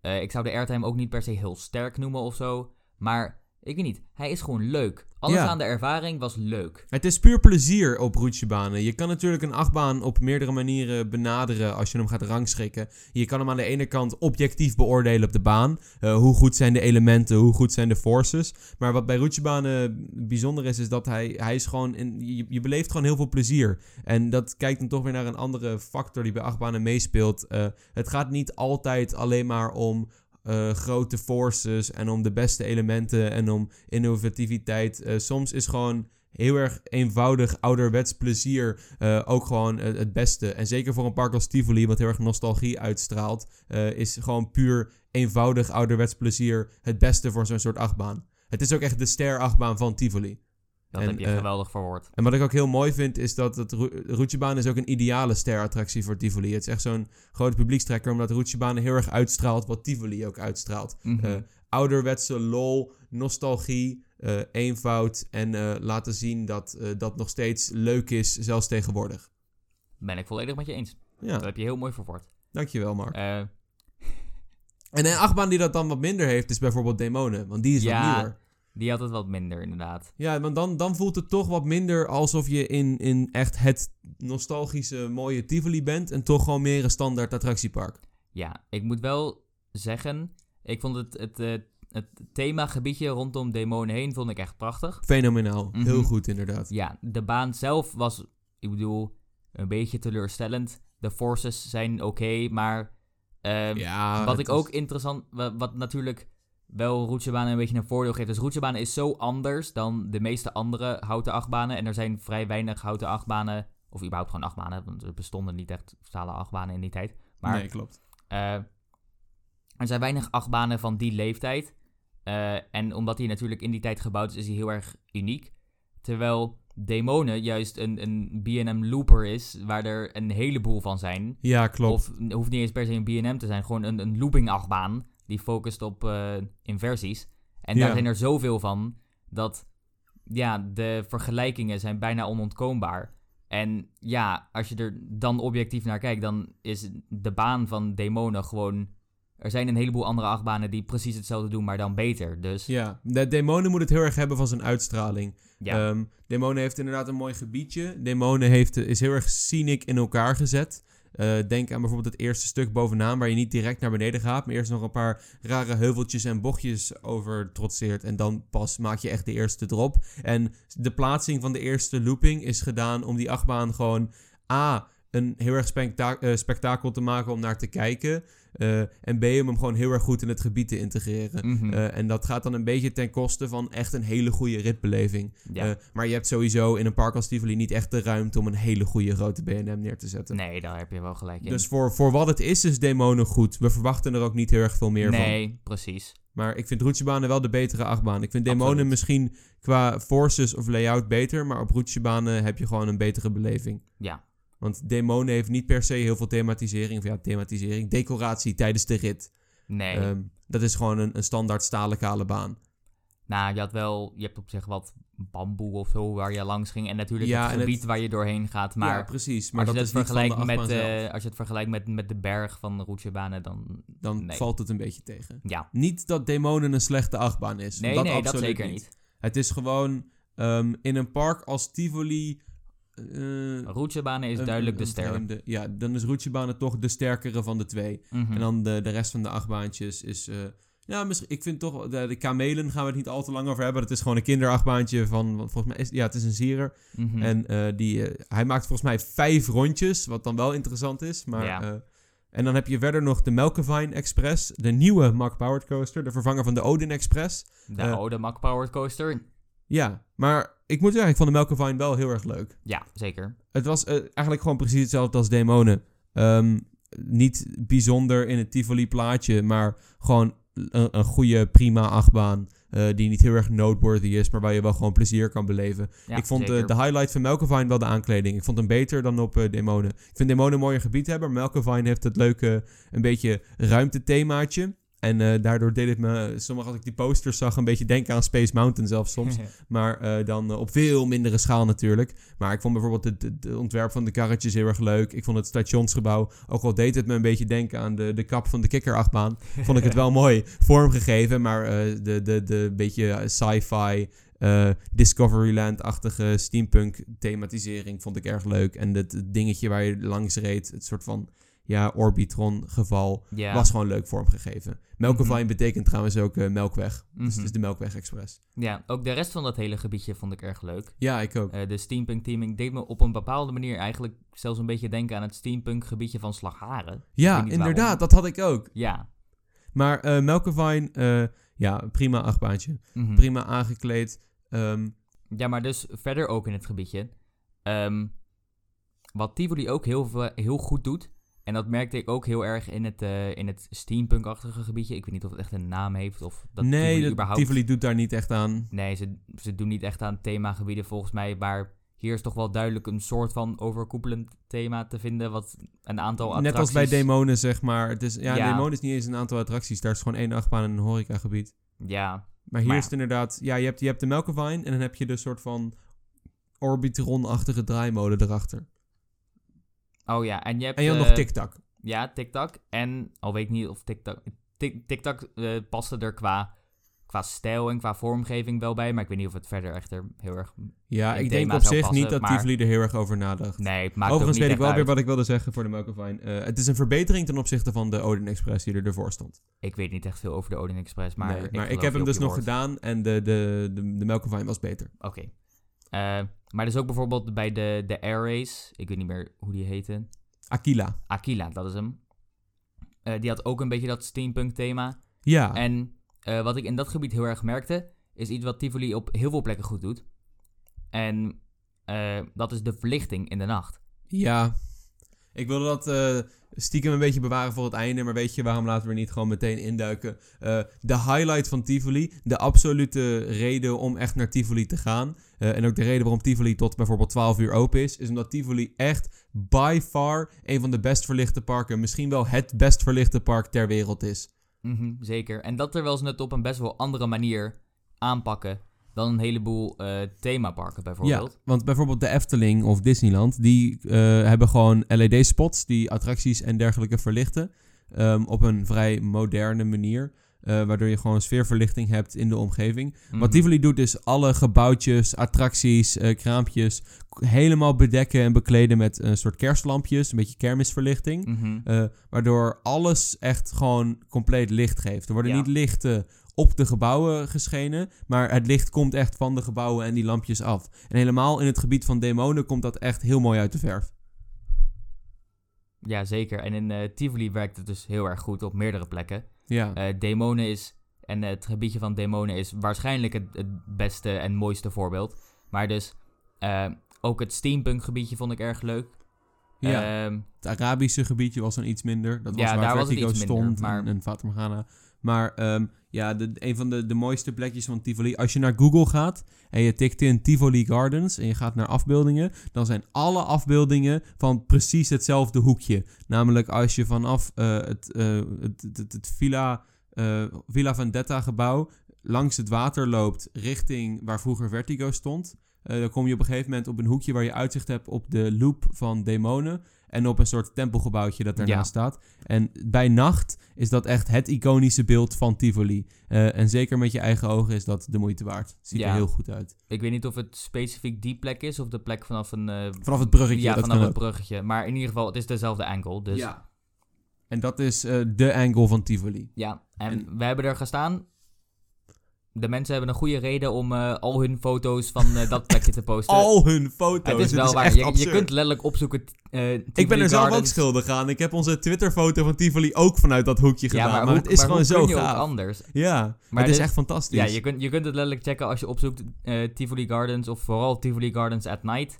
ik zou de airtime ook niet per se heel sterk noemen of zo. Maar ik weet niet, hij is gewoon leuk. Alles Ja. aan de ervaring was leuk. Het is puur plezier op roetjebanen. Je kan natuurlijk een achtbaan op meerdere manieren benaderen als je hem gaat rangschikken. Je kan hem aan de ene kant objectief beoordelen op de baan. Eh, hoe goed zijn de elementen, hoe goed zijn de forces. Maar wat bij roetjebanen bijzonder is, is dat hij, hij is gewoon... In, je, je beleeft gewoon heel veel plezier. En dat kijkt dan toch weer naar een andere factor die bij achtbanen meespeelt. Eh, het gaat niet altijd alleen maar om... eh, grote forces en om de beste elementen en om innovativiteit. Eh, soms is gewoon heel erg eenvoudig ouderwets plezier eh, ook gewoon het beste. En zeker voor een park als Tivoli, wat heel erg nostalgie uitstraalt, is gewoon puur eenvoudig ouderwets plezier het beste voor zo'n soort achtbaan. Het is ook echt de ster-achtbaan van Tivoli. Dat En, heb je eh, geweldig verwoord. En wat ik ook heel mooi vind, is dat het Ro- Roetjebaan is ook een ideale sterattractie voor Tivoli. Het is echt zo'n grote publiekstrekker, omdat Roetjebaan heel erg uitstraalt wat Tivoli ook uitstraalt. Mhm. Eh, ouderwetse lol, nostalgie, eh, eenvoud en eh, laten zien dat eh, dat nog steeds leuk is, zelfs tegenwoordig. ben ik volledig met je eens. Ja, Dat heb je heel mooi verwoord. dankjewel Mark. Eh, En een achtbaan die dat dan wat minder heeft, is bijvoorbeeld Demonen, want die is Ja. wat nieuwer. Die had het wat minder, inderdaad. Ja, want dan, dan voelt het toch wat minder alsof je in, in echt het nostalgische mooie Tivoli bent en toch gewoon meer een standaard attractiepark. Ja, ik moet wel zeggen, ik vond het, het, eh, het themagebiedje rondom demonen heen vond ik echt prachtig. Fenomenaal. Mhm. Heel goed, inderdaad. Ja, de baan zelf was, ik bedoel, een beetje teleurstellend. De forces zijn oké, maar ehm, ja, wat het ik is- ook interessant, wa- wat natuurlijk wel roetsebanen een beetje een voordeel geeft. Dus roetsebanen is zo anders dan de meeste andere houten achtbanen. En er zijn vrij weinig houten achtbanen, of überhaupt gewoon achtbanen, want er bestonden niet echt stalen achtbanen in die tijd. Maar Nee, klopt. eh, er zijn weinig achtbanen van die leeftijd. Eh, en omdat hij natuurlijk in die tijd gebouwd is, is hij heel erg uniek. Terwijl Demonen juist een, een B&M looper is, waar er een heleboel van zijn. Ja, klopt. Of hoeft niet eens per se een B&M te zijn, gewoon een, een looping achtbaan die focust op eh, inversies. En daar Ja. zijn er zoveel van dat ja, de vergelijkingen zijn bijna onontkoombaar. En ja, als je er dan objectief naar kijkt, dan is de baan van demonen gewoon... Er zijn een heleboel andere achtbanen die precies hetzelfde doen, maar dan beter. Dus ja, de Demonen moet het heel erg hebben van zijn uitstraling. ja. Ehm, Demonen heeft inderdaad een mooi gebiedje. Demonen heeft, is heel erg scenic in elkaar gezet. Eh, denk aan bijvoorbeeld het eerste stuk bovenaan, waar je niet direct naar beneden gaat, maar eerst nog een paar rare heuveltjes en bochtjes over trotseert. En dan pas maak je echt de eerste drop. En de plaatsing van de eerste looping is gedaan om die achtbaan gewoon A. Een heel erg eh, spektakel te maken om naar te kijken. eh, en B. Om hem gewoon heel erg goed in het gebied te integreren. Mhm. Eh, en dat gaat dan een beetje ten koste van echt een hele goede ritbeleving. ja. Maar je hebt sowieso in een park als Tivoli niet echt de ruimte om een hele goede grote B&M neer te zetten. nee, daar heb je wel gelijk in. Dus voor, voor wat het is, is Demonen goed. We verwachten er ook niet heel erg veel meer van. nee, precies. Maar ik vind roetjebanen wel de betere achtbaan. Ik vind Demonen Absoluut. misschien qua forces of layout beter, maar op roetjebanen heb je gewoon een betere beleving. Ja, Want Demonen heeft niet per se heel veel thematisering, of ja, thematisering, decoratie tijdens de rit. nee. Ehm, dat is gewoon een, een standaard stalen kale baan. Nou, je had wel, je hebt op zich wat bamboe of zo waar je langs ging. En natuurlijk Ja, het gebied waar je doorheen gaat. Maar ja, precies. Maar als, dat je is het vergelijkt met, zelf. als je het vergelijkt met, met de berg van de roetjebanen, dan Dan nee. valt het een beetje tegen. ja. Niet dat Demonen een slechte achtbaan is. Nee, dat nee, dat zeker niet. Het is gewoon ehm, in een park als Tivoli. Roetjebanen is een- duidelijk een- de een ster. vreemde- ja, dan is Roetjebanen toch de sterkere van de twee. Mhm. En dan de, de rest van de achtbaantjes is. eh, ja, misschien, ik vind toch. De, de kamelen gaan we het niet al te lang over hebben. Dat is gewoon een kinderachtbaantje van. want Volgens mij is. Ja, het is een zierer. Mhm. En eh, die, hij maakt volgens mij vijf rondjes. Wat dan wel interessant is. Maar. Ja. en dan heb je verder nog de Melkevine Express. De nieuwe Mack Powered Coaster. De vervanger van de Odin Express. de oude Mack Powered Coaster. Ja, maar ik moet zeggen, ik vond de Melkevine wel heel erg leuk. Ja, zeker. Het was eh, eigenlijk gewoon precies hetzelfde als Demonen. Ehm, niet bijzonder in het Tivoli plaatje, maar gewoon een, een goede, prima achtbaan. eh, die niet heel erg noteworthy is, maar waar je wel gewoon plezier kan beleven. Ja, ik vond eh, de highlight van Melkevine wel de aankleding. Ik vond hem beter dan op Demonen. Ik vind Demonen een mooier gebied hebben, maar Melkevine heeft het leuke, een beetje ruimtethemaatje. En eh, daardoor deed het me, sommige als ik die posters zag, een beetje denken aan Space Mountain zelfs soms. Maar eh, dan eh, op veel mindere schaal natuurlijk. Maar ik vond bijvoorbeeld het, ontwerp van de karretjes heel erg leuk. Ik vond het stationsgebouw, ook al deed het me een beetje denken aan de, de kap van de kikkerachtbaan, vond ik het wel mooi vormgegeven. Maar de, de, de beetje sci-fi, eh, Discoveryland-achtige steampunk thematisering vond ik erg leuk. En het dingetje waar je langs reed, het soort van ja, Orbitron geval, ja. was gewoon leuk vormgegeven. Melkevine Mhm. betekent trouwens ook eh, melkweg. Dus het Mhm. is de Melkweg Express. ja, ook de rest van dat hele gebiedje vond ik erg leuk. Ja, ik ook. Eh, de steampunk teaming deed me op een bepaalde manier eigenlijk zelfs een beetje denken aan het steampunk gebiedje van Slagharen. Ja, inderdaad, waarom. dat had ik ook. Ja. Maar eh, ja, prima achtbaantje. Mhm. Prima aangekleed. Ehm, Ja, maar dus verder ook in het gebiedje. Ehm, wat Tivoli ook heel, heel goed doet. En dat merkte ik ook heel erg in het, eh, in het steampunk-achtige gebiedje. Ik weet niet of het echt een naam heeft of dat nee, Tivoli dat- überhaupt... Tivoli doet daar niet echt aan. Nee, ze, ze doen niet echt aan themagebieden volgens mij. Maar hier is toch wel duidelijk een soort van overkoepelend thema te vinden. Wat een aantal attracties... Net als bij Demonen, zeg maar. Het is, ja, Ja. Demonen is niet eens een aantal attracties. Daar is gewoon één achtbaan en een horecagebied. Ja, Maar hier Maar is het inderdaad... Ja, je hebt, je hebt de Melkevine en dan heb je de soort van Orbitron-achtige draaimolen erachter. Oh ja. En je hebt... En je had eh, nog TikTok. Ja, TikTok. En al weet ik niet of TikTok... Tik- TikTok eh paste er qua, qua stijl en qua vormgeving wel bij. Maar ik weet niet of het verder echt er heel erg... Ja, ik denk op zich passen, niet dat maar- Tivoli er heel erg over nadacht. Nee, het maakt Overigens weet ik wel weer wat ik wilde zeggen voor de Melkevine. Eh het is een verbetering ten opzichte van de Odin Express die er ervoor stond. Ik weet niet echt veel over de Odin Express, maar... Nee, ik, maar ik, heb hem dus nog woord. gedaan en de, de, de, de was beter. Oké. Eh, maar dus ook bijvoorbeeld bij de, de Air Race, ik weet niet meer hoe die heette. Aquila. Aquila, dat is hem. Eh, die had ook een beetje dat steampunk thema. Ja. En eh, wat ik in dat gebied heel erg merkte, is iets wat Tivoli op heel veel plekken goed doet. En eh, dat is de verlichting in de nacht. Ja. Ik wilde dat eh, stiekem een beetje bewaren voor het einde. Maar weet je, waarom laten we er niet gewoon meteen induiken? Eh, de highlight van Tivoli. De absolute reden om echt naar Tivoli te gaan. eh, en ook de reden waarom Tivoli tot bijvoorbeeld 12 uur open is. Is omdat Tivoli echt by far een van de best verlichte parken. Misschien wel het best verlichte park ter wereld is. Mhm, zeker. En dat terwijl ze het op een best wel andere manier aanpakken dan een heleboel eh, themaparken bijvoorbeeld. Ja, want bijvoorbeeld de Efteling of Disneyland, die eh, hebben gewoon LED-spots die attracties en dergelijke verlichten. ehm, op een vrij moderne manier. eh, waardoor je gewoon sfeerverlichting hebt in de omgeving. Mhm. Wat Tivoli doet is alle gebouwtjes, attracties, kraampjes... helemaal bedekken en bekleden met een soort kerstlampjes. Een beetje kermisverlichting. Mhm. waardoor alles echt gewoon compleet licht geeft. Er worden Ja. niet lichten op de gebouwen geschenen, maar het licht komt echt van de gebouwen en die lampjes af. En helemaal in het gebied van demonen komt dat echt heel mooi uit de verf. Ja, zeker. En in eh, Tivoli werkt het dus heel erg goed op meerdere plekken. Ja, Eh Demonen is, en het gebiedje van Demonen is waarschijnlijk het, het beste en mooiste voorbeeld. Maar dus eh, ook het steampunk gebiedje vond ik erg leuk. ja. Ehm, het Arabische gebiedje was dan iets minder. Dat was Ja, waar daar was het Vertigo iets minder, stond maar- en, en Fata Morgana. Maar ehm, ja, een van de, de mooiste plekjes van Tivoli. Als je naar Google gaat en je tikt in Tivoli Gardens en je gaat naar afbeeldingen, dan zijn alle afbeeldingen van precies hetzelfde hoekje. Namelijk als je vanaf eh, het, eh, het, het, Villa, eh, Villa Vendetta gebouw langs het water loopt richting waar vroeger Vertigo stond. dan kom je op een gegeven moment op een hoekje waar je uitzicht hebt op de loop van demonen. En op een soort tempelgebouwtje dat daarnaast staat. En bij nacht is dat echt het iconische beeld van Tivoli. Eh, en zeker met je eigen ogen is dat de moeite waard. Ziet Ja. er heel goed uit. ik weet niet of het specifiek die plek is of de plek vanaf een... eh, Vanaf het bruggetje. Ja, vanaf het ook. bruggetje. Maar in ieder geval, het is dezelfde angle. Dus ja. Ja. En dat is eh, de angle van Tivoli. en, En- we hebben er gestaan. De mensen hebben een goede reden om eh, al hun foto's van eh, dat plekje te posten. Al hun foto's. het is wel waar. echt Je, kunt letterlijk opzoeken. eh, Ik ben er zelf ook schuldig aan. Ik heb onze Twitter-foto van Tivoli ook vanuit dat hoekje Ja, gedaan. maar, maar, hoe, het is maar gewoon zo je gaaf. anders? Ja, Maar het is dit- echt fantastisch. Ja, je kunt, je kunt het letterlijk checken als je opzoekt Tivoli Gardens of vooral Tivoli Gardens at night.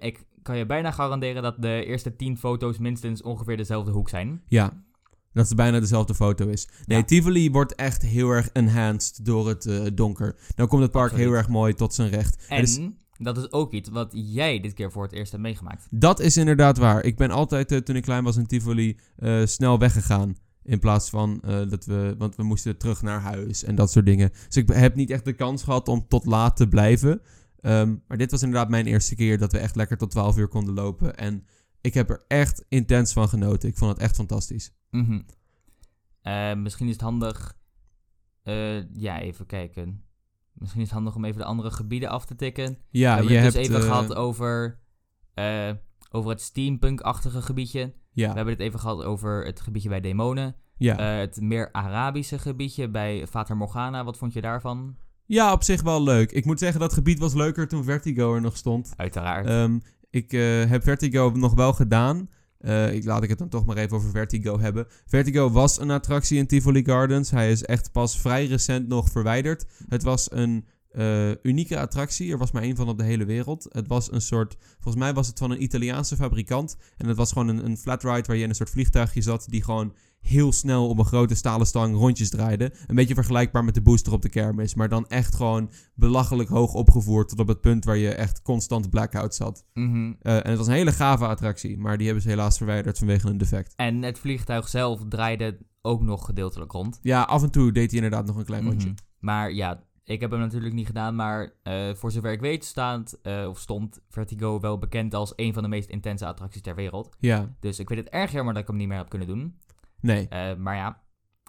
Ik kan je bijna garanderen dat de eerste 10 foto's minstens ongeveer dezelfde hoek zijn. Ja, dat het bijna dezelfde foto is. Nee, Ja. Tivoli wordt echt heel erg enhanced door het eh, donker. Dan komt het park Absoluut. heel erg mooi tot zijn recht. En is- dat is ook iets wat jij dit keer voor het eerst hebt meegemaakt. dat is inderdaad waar. Ik ben altijd, eh, toen ik klein was in Tivoli, eh, snel weggegaan. In plaats van dat we, want we moesten terug naar huis en dat soort dingen. Dus ik heb niet echt de kans gehad om tot laat te blijven. Ehm, maar dit was inderdaad mijn eerste keer dat we echt lekker tot 12 uur konden lopen. En ik heb er echt intens van genoten. Ik vond het echt fantastisch. Mhm. Eh, misschien is het handig. eh, ja, even kijken. Misschien is het handig om even de andere gebieden af te tikken. Ja, we hebben je het dus hebt... even eh, gehad over, over het steampunk-achtige gebiedje. ja, We hebben het even gehad over het gebiedje bij demonen. ja. Het meer Arabische gebiedje bij Fata Morgana. Wat vond je daarvan? Ja, op zich wel leuk. Ik moet zeggen, dat gebied was leuker toen Vertigo er nog stond. Uiteraard. Ehm, ik heb Vertigo nog wel gedaan. Eh, ik, laat ik het dan toch maar even over Vertigo hebben. Vertigo was een attractie in Tivoli Gardens. Hij is echt pas vrij recent nog verwijderd. Het was een eh, unieke attractie. Er was maar één van op de hele wereld. Het was een soort... Volgens mij was het van een Italiaanse fabrikant. En het was gewoon een, een flat ride waar je in een soort vliegtuigje zat... die gewoon heel snel op een grote stalen stang rondjes draaide. Een beetje vergelijkbaar met de booster op de kermis. Maar dan echt gewoon belachelijk hoog opgevoerd... tot op het punt waar je echt constant blackout zat. Mhm. Eh, en het was een hele gave attractie, maar die hebben ze helaas verwijderd vanwege een defect. En het vliegtuig zelf draaide ook nog gedeeltelijk rond. Ja, af en toe deed hij inderdaad nog een klein rondje. Mhm. Maar ja, ik heb hem natuurlijk niet gedaan. Maar eh, voor zover ik weet staat, eh, of stond Vertigo wel bekend als een van de meest intense attracties ter wereld. Ja, Dus ik vind het erg jammer dat ik hem niet meer heb kunnen doen. Nee. Eh, maar ja,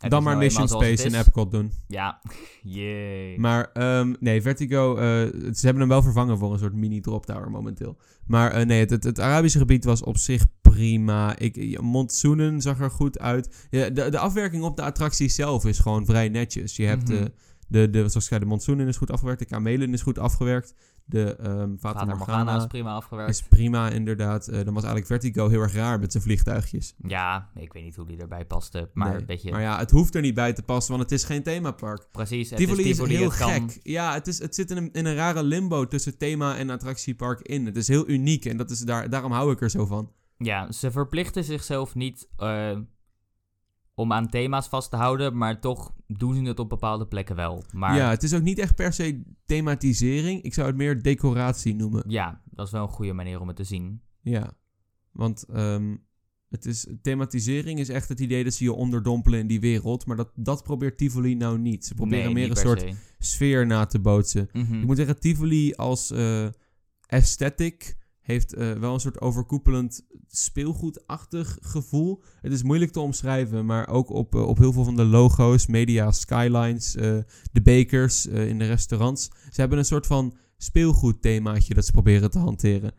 Dan maar nou Mission Space in. Epcot doen. Ja, jee. Maar ehm, nee, Vertigo, eh, ze hebben hem wel vervangen voor een soort mini drop tower momenteel. Maar eh, nee, het, het, het Arabische gebied was op zich prima. Ik, Monsoenen zag er goed uit. Ja, de, de afwerking op de attractie zelf is gewoon vrij netjes. Je hebt eh, de, de, zoals ik zei, de Monsoenen is goed afgewerkt. De Kamelen is goed afgewerkt. De Vader Morgana, Morgana is prima afgewerkt. is prima, inderdaad. Eh, dan was eigenlijk Vertigo heel erg raar met zijn vliegtuigjes. Ja, ik weet niet hoe die erbij paste. Maar Nee, weet je, maar ja, het hoeft er niet bij te passen, want het is geen themapark. precies. Het Tivoli is heel het kan- gek. Ja, het, is, het zit in een, in een rare limbo tussen thema en attractiepark in. Het is heel uniek en dat is daar, daarom hou ik er zo van. Ja, ze verplichten zichzelf niet eh, om aan thema's vast te houden, maar toch doen ze het op bepaalde plekken wel. Maar Ja, ja, het is ook niet echt per se thematisering. Ik zou het meer decoratie noemen. dat is wel een goede manier om het te zien. Ja, want ehm, het is, thematisering is echt het idee dat ze je onderdompelen in die wereld. Maar dat, dat probeert Tivoli nou niet. Ze proberen Nee, meer een soort se. sfeer na te bootsen. Mhm. Ik moet zeggen, Tivoli als eh aesthetic heeft eh, wel een soort overkoepelend speelgoedachtig gevoel. Het is moeilijk te omschrijven, maar ook op, eh, op heel veel van de logo's, media, skylines, eh, de bakers eh, in de restaurants. Ze hebben een soort van speelgoedthemaatje dat ze proberen te hanteren.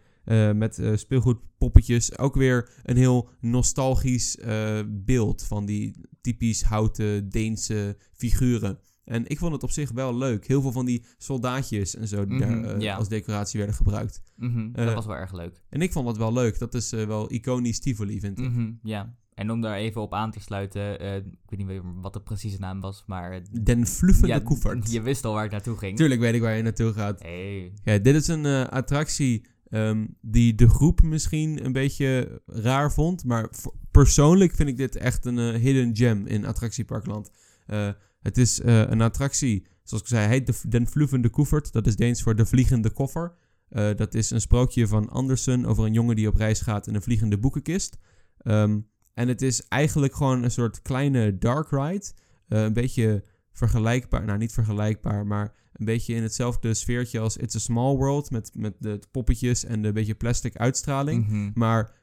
Met speelgoedpoppetjes. Ook weer een heel nostalgisch beeld van die typisch houten Deense figuren. En ik vond het op zich wel leuk. Heel veel van die soldaatjes en zo die Mhm, daar eh, ja. als decoratie werden gebruikt. Mhm, eh, dat was wel erg leuk. En ik vond dat wel leuk. Dat is eh, wel iconisch Tivoli, vind ik. Mhm, ja. En om daar even op aan te sluiten, eh, ik weet niet meer wat de precieze naam was, maar... Den Fluffende ja, Koevert. Je wist al waar ik naartoe ging. Tuurlijk weet ik waar je naartoe gaat. Hey. Ja, dit is een eh, attractie ehm, die de groep misschien een beetje raar vond. Maar persoonlijk vind ik dit echt een eh, hidden gem in attractieparkland. Eh, het is eh, een attractie, zoals ik zei, heet de, Den Vluevende Koevert. Dat is Deens voor de vliegende koffer. Eh, dat is een sprookje van Andersen over een jongen die op reis gaat in een vliegende boekenkist. Ehm, en het is eigenlijk gewoon een soort kleine dark ride. Eh, een beetje vergelijkbaar, nou niet vergelijkbaar, maar een beetje in hetzelfde sfeertje als It's a Small World. Met, met de poppetjes en de beetje plastic uitstraling. Mhm. Maar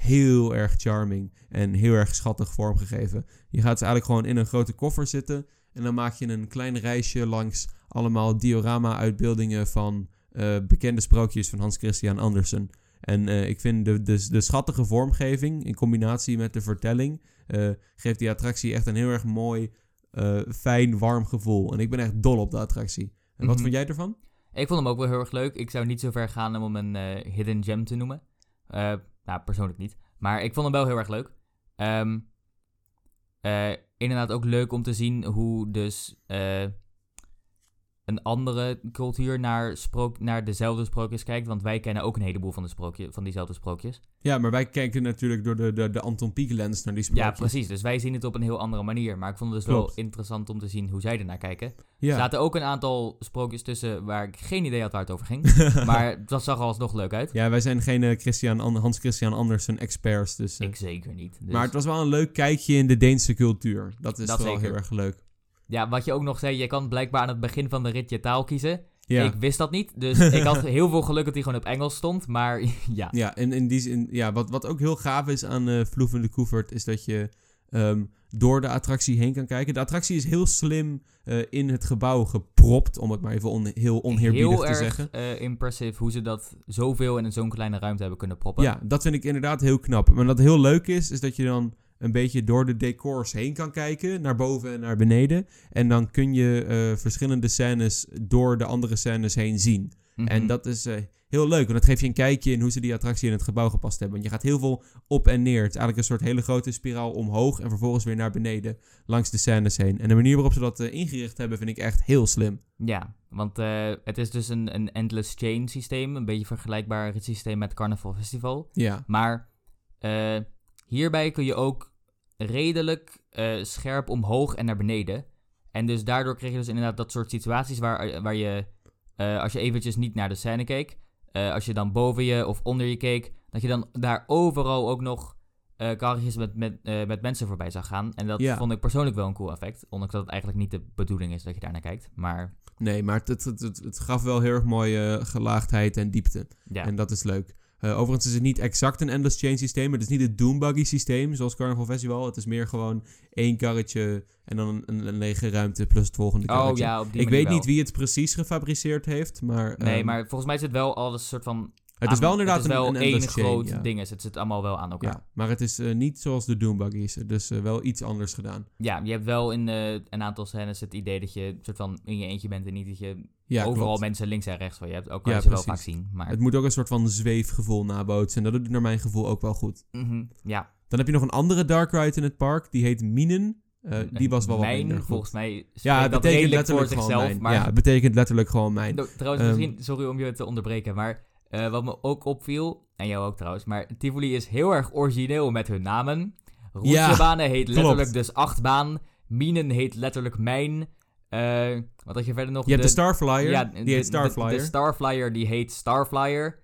heel erg charming en heel erg schattig vormgegeven. Je gaat dus eigenlijk gewoon in een grote koffer zitten. En dan maak je een klein reisje langs allemaal diorama-uitbeeldingen van eh, bekende sprookjes van Hans Christian Andersen. En eh, ik vind de, de, de schattige vormgeving in combinatie met de vertelling... eh, geeft die attractie echt een heel erg mooi, fijn, warm gevoel. En ik ben echt dol op de attractie. En wat Mhm. vond jij ervan? Ik vond hem ook wel heel erg leuk. Ik zou niet zo ver gaan om hem een hidden gem te noemen. Nou, persoonlijk niet. Maar ik vond hem wel heel erg leuk. Ehm, eh, inderdaad ook leuk om te zien hoe dus eh, een andere cultuur naar, sprook, naar dezelfde sprookjes kijkt. Want wij kennen ook een heleboel van, de sprookje, van diezelfde sprookjes. Ja, maar wij kijken natuurlijk door de, de, de Anton Pieck lens naar die sprookjes. Ja, precies. Dus wij zien het op een heel andere manier. Maar ik vond het dus Klopt. wel interessant om te zien hoe zij ernaar kijken. Er zaten ook een aantal sprookjes tussen waar ik geen idee had waar het over ging. maar dat zag alsnog leuk uit. Ja, wij zijn geen eh, Christian, An- Hans Christian Andersen experts. Dus, eh, Ik zeker niet. Dus, Maar het was wel een leuk kijkje in de Deense cultuur. Dat is Dat wel heel erg leuk. Ja, wat je ook nog zei, je kan blijkbaar aan het begin van de rit je taal kiezen. Ja, Ik wist dat niet, dus ik had heel veel geluk dat hij gewoon op Engels stond. Maar ja, ja en in die zin, ja, wat, wat ook heel gaaf is aan eh Vloevende Koevert, is dat je ehm, door de attractie heen kan kijken. De attractie is heel slim eh, in het gebouw gepropt, om het maar even on- heel onheerbiedig heel te erg zeggen. eh, impressive hoe ze dat zoveel in zo'n kleine ruimte hebben kunnen proppen. Ja, dat vind ik inderdaad heel knap. Maar wat heel leuk is, is dat je dan een beetje door de decors heen kan kijken, naar boven en naar beneden. En dan kun je eh, verschillende scènes door de andere scènes heen zien. Mhm. En dat is eh, heel leuk, want dat geeft je een kijkje in hoe ze die attractie in het gebouw gepast hebben. Want je gaat heel veel op en neer. Het is eigenlijk een soort hele grote spiraal omhoog en vervolgens weer naar beneden langs de scènes heen. En de manier waarop ze dat eh, ingericht hebben, vind ik echt heel slim. Ja, want het is dus een, een endless chain systeem. Een beetje vergelijkbaar het systeem met Carnival Festival. Ja, Maar hierbij kun je ook redelijk eh, scherp omhoog en naar beneden. En dus daardoor kreeg je dus inderdaad dat soort situaties waar, waar je, eh, als je eventjes niet naar de scène keek, eh, als je dan boven je of onder je keek, dat je dan daar overal ook nog eh karretjes met, met, met mensen voorbij zag gaan. En dat Ja. vond ik persoonlijk wel een cool effect. Ondanks dat het eigenlijk niet de bedoeling is dat je daar naar kijkt. Maar nee, maar het, het, het, het, gaf wel heel erg mooie gelaagdheid en diepte. ja. En dat is leuk. Eh, overigens is het niet exact een endless chain systeem. Het is niet het Doombuggy systeem zoals Carnival Festival. Het is meer gewoon één karretje en dan een, een, een lege ruimte plus het volgende karretje. Oh ja, op die Ik weet wel. niet wie het precies gefabriceerd heeft, maar... Nee, ehm, maar volgens mij is het wel alles soort van... het is wel inderdaad het is wel een, een één chain, groot ja. ding. Is. Het zit allemaal wel aan elkaar. Ja, maar het is eh, niet zoals de Doombuggies. Dus eh, wel iets anders gedaan. Ja, je hebt wel in een aantal scènes het idee dat je soort van in je eentje bent en niet dat je Ja, overal klopt. mensen links en rechts van je hebt. Ook kan Ja, je ze wel vaak zien. Maar Het moet ook een soort van zweefgevoel nabootsen. En dat doet naar mijn gevoel ook wel goed. Mhm, ja, Dan heb je nog een andere dark ride in het park. Die heet Minen. Eh, die was wel wat mijn, minder goed. volgens mij Ja, het dat betekent letterlijk gewoon zichzelf. mijn. Maar Ja, het betekent letterlijk gewoon mijn. No, trouwens, Ehm, misschien, sorry om je te onderbreken, maar eh, wat me ook opviel, en jou ook trouwens, maar Tivoli is heel erg origineel met hun namen. Roetsebanen heet letterlijk dus achtbaan, Minen heet letterlijk mijn. Eh, wat had je verder nog? Je hebt de Starflyer. ja, die de- heet Starflyer. De, Starflyer die heet Starflyer.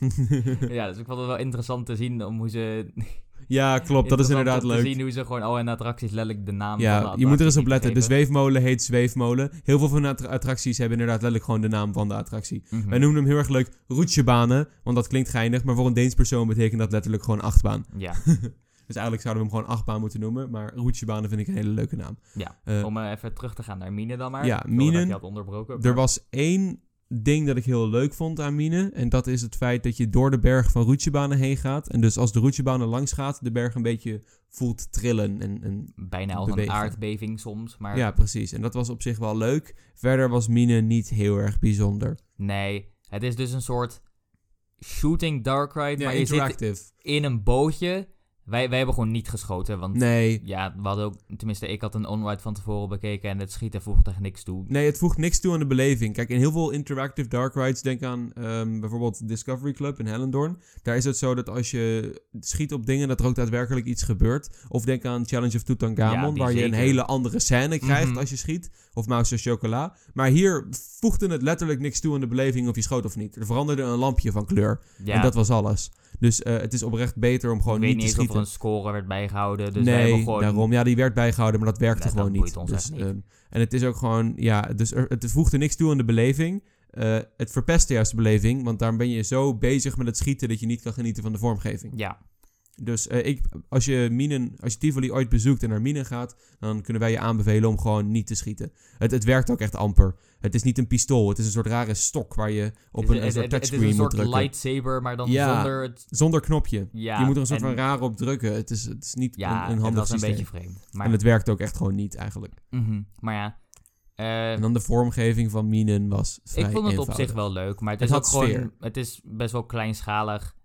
ja, dus ik vond het wel interessant te zien om hoe ze... ja, klopt. Dat is inderdaad om te leuk. zien hoe ze gewoon al in attracties letterlijk de naam van de Ja, je moet er eens op letten. De zweefmolen heet zweefmolen. Heel veel van de attra- attracties hebben inderdaad letterlijk gewoon de naam van de attractie. Mhm. Wij noemen hem heel erg leuk roetjebanen, want dat klinkt geinig. Maar voor een Deens persoon betekent dat letterlijk gewoon achtbaan. Ja, Dus eigenlijk zouden we hem gewoon achtbaan moeten noemen. Maar roetjebanen vind ik een hele leuke naam. ja. Eh, om eh, even terug te gaan naar Mine dan maar. Ja, je had onderbroken. Er was één ding dat ik heel leuk vond aan Mine. En dat is het feit dat je door de berg van roetjebanen heen gaat. En dus als de roetjebanen langs gaat, de berg een beetje voelt trillen. En, en bijna als bewegen. een aardbeving soms, maar ja, precies. En dat was op zich wel leuk. Verder was Mine niet heel erg bijzonder. nee. Het is dus een soort shooting dark ride, Ja, maar je zit interactive. in een bootje. Wij, wij hebben gewoon niet geschoten, want Nee. ja, we hadden ook, tenminste ik had een onride van tevoren bekeken en het schieten voegde er niks toe. Nee, het voegt niks toe aan de beleving. Kijk, in heel veel interactive dark rides, denk aan ehm, bijvoorbeeld Discovery Club in Hellendoorn. Daar is het zo dat als je schiet op dingen, dat er ook daadwerkelijk iets gebeurt. Of denk aan Challenge of Tutankhamon, waar je een hele andere scène krijgt Mhm. als je schiet. Of Mouse of Chocola. Maar hier voegde het letterlijk niks toe aan de beleving of je schoot of niet. Er veranderde een lampje van kleur. Ja, En dat was alles. Dus eh, het is oprecht beter om gewoon ik weet niet niet te eens of er schieten. een score werd bijgehouden, dus nee, gewoon... daarom. Ja, die werd bijgehouden, maar dat werkte Ja, gewoon niet. ons Dus, niet. ehm, en het is ook gewoon, ja, dus er, het voegde niks toe aan de beleving. Eh, het verpestte juist de beleving, want daar ben je zo bezig met het schieten dat je niet kan genieten van de vormgeving. Ja, Dus eh, ik, als je Minen, als je Tivoli ooit bezoekt en naar Minen gaat, dan kunnen wij je aanbevelen om gewoon niet te schieten. Het, het werkt ook echt amper. Het is niet een pistool, het is een soort rare stok waar je op een, is- een het, soort het, het is touchscreen een moet soort drukken. lightsaber, maar dan Ja. zonder het... Zonder knopje. Ja, je moet er een soort en- van raar op drukken. Het is, het is niet Ja, een, een het handig was een systeem. beetje vreemd. Maar, En het werkt ook echt gewoon niet eigenlijk. mhm, maar ja, eh, En dan de vormgeving van Minen was vrij ik vond het op zich wel leuk, maar het, Het is had ook gewoon, sfeer. het is best wel kleinschalig.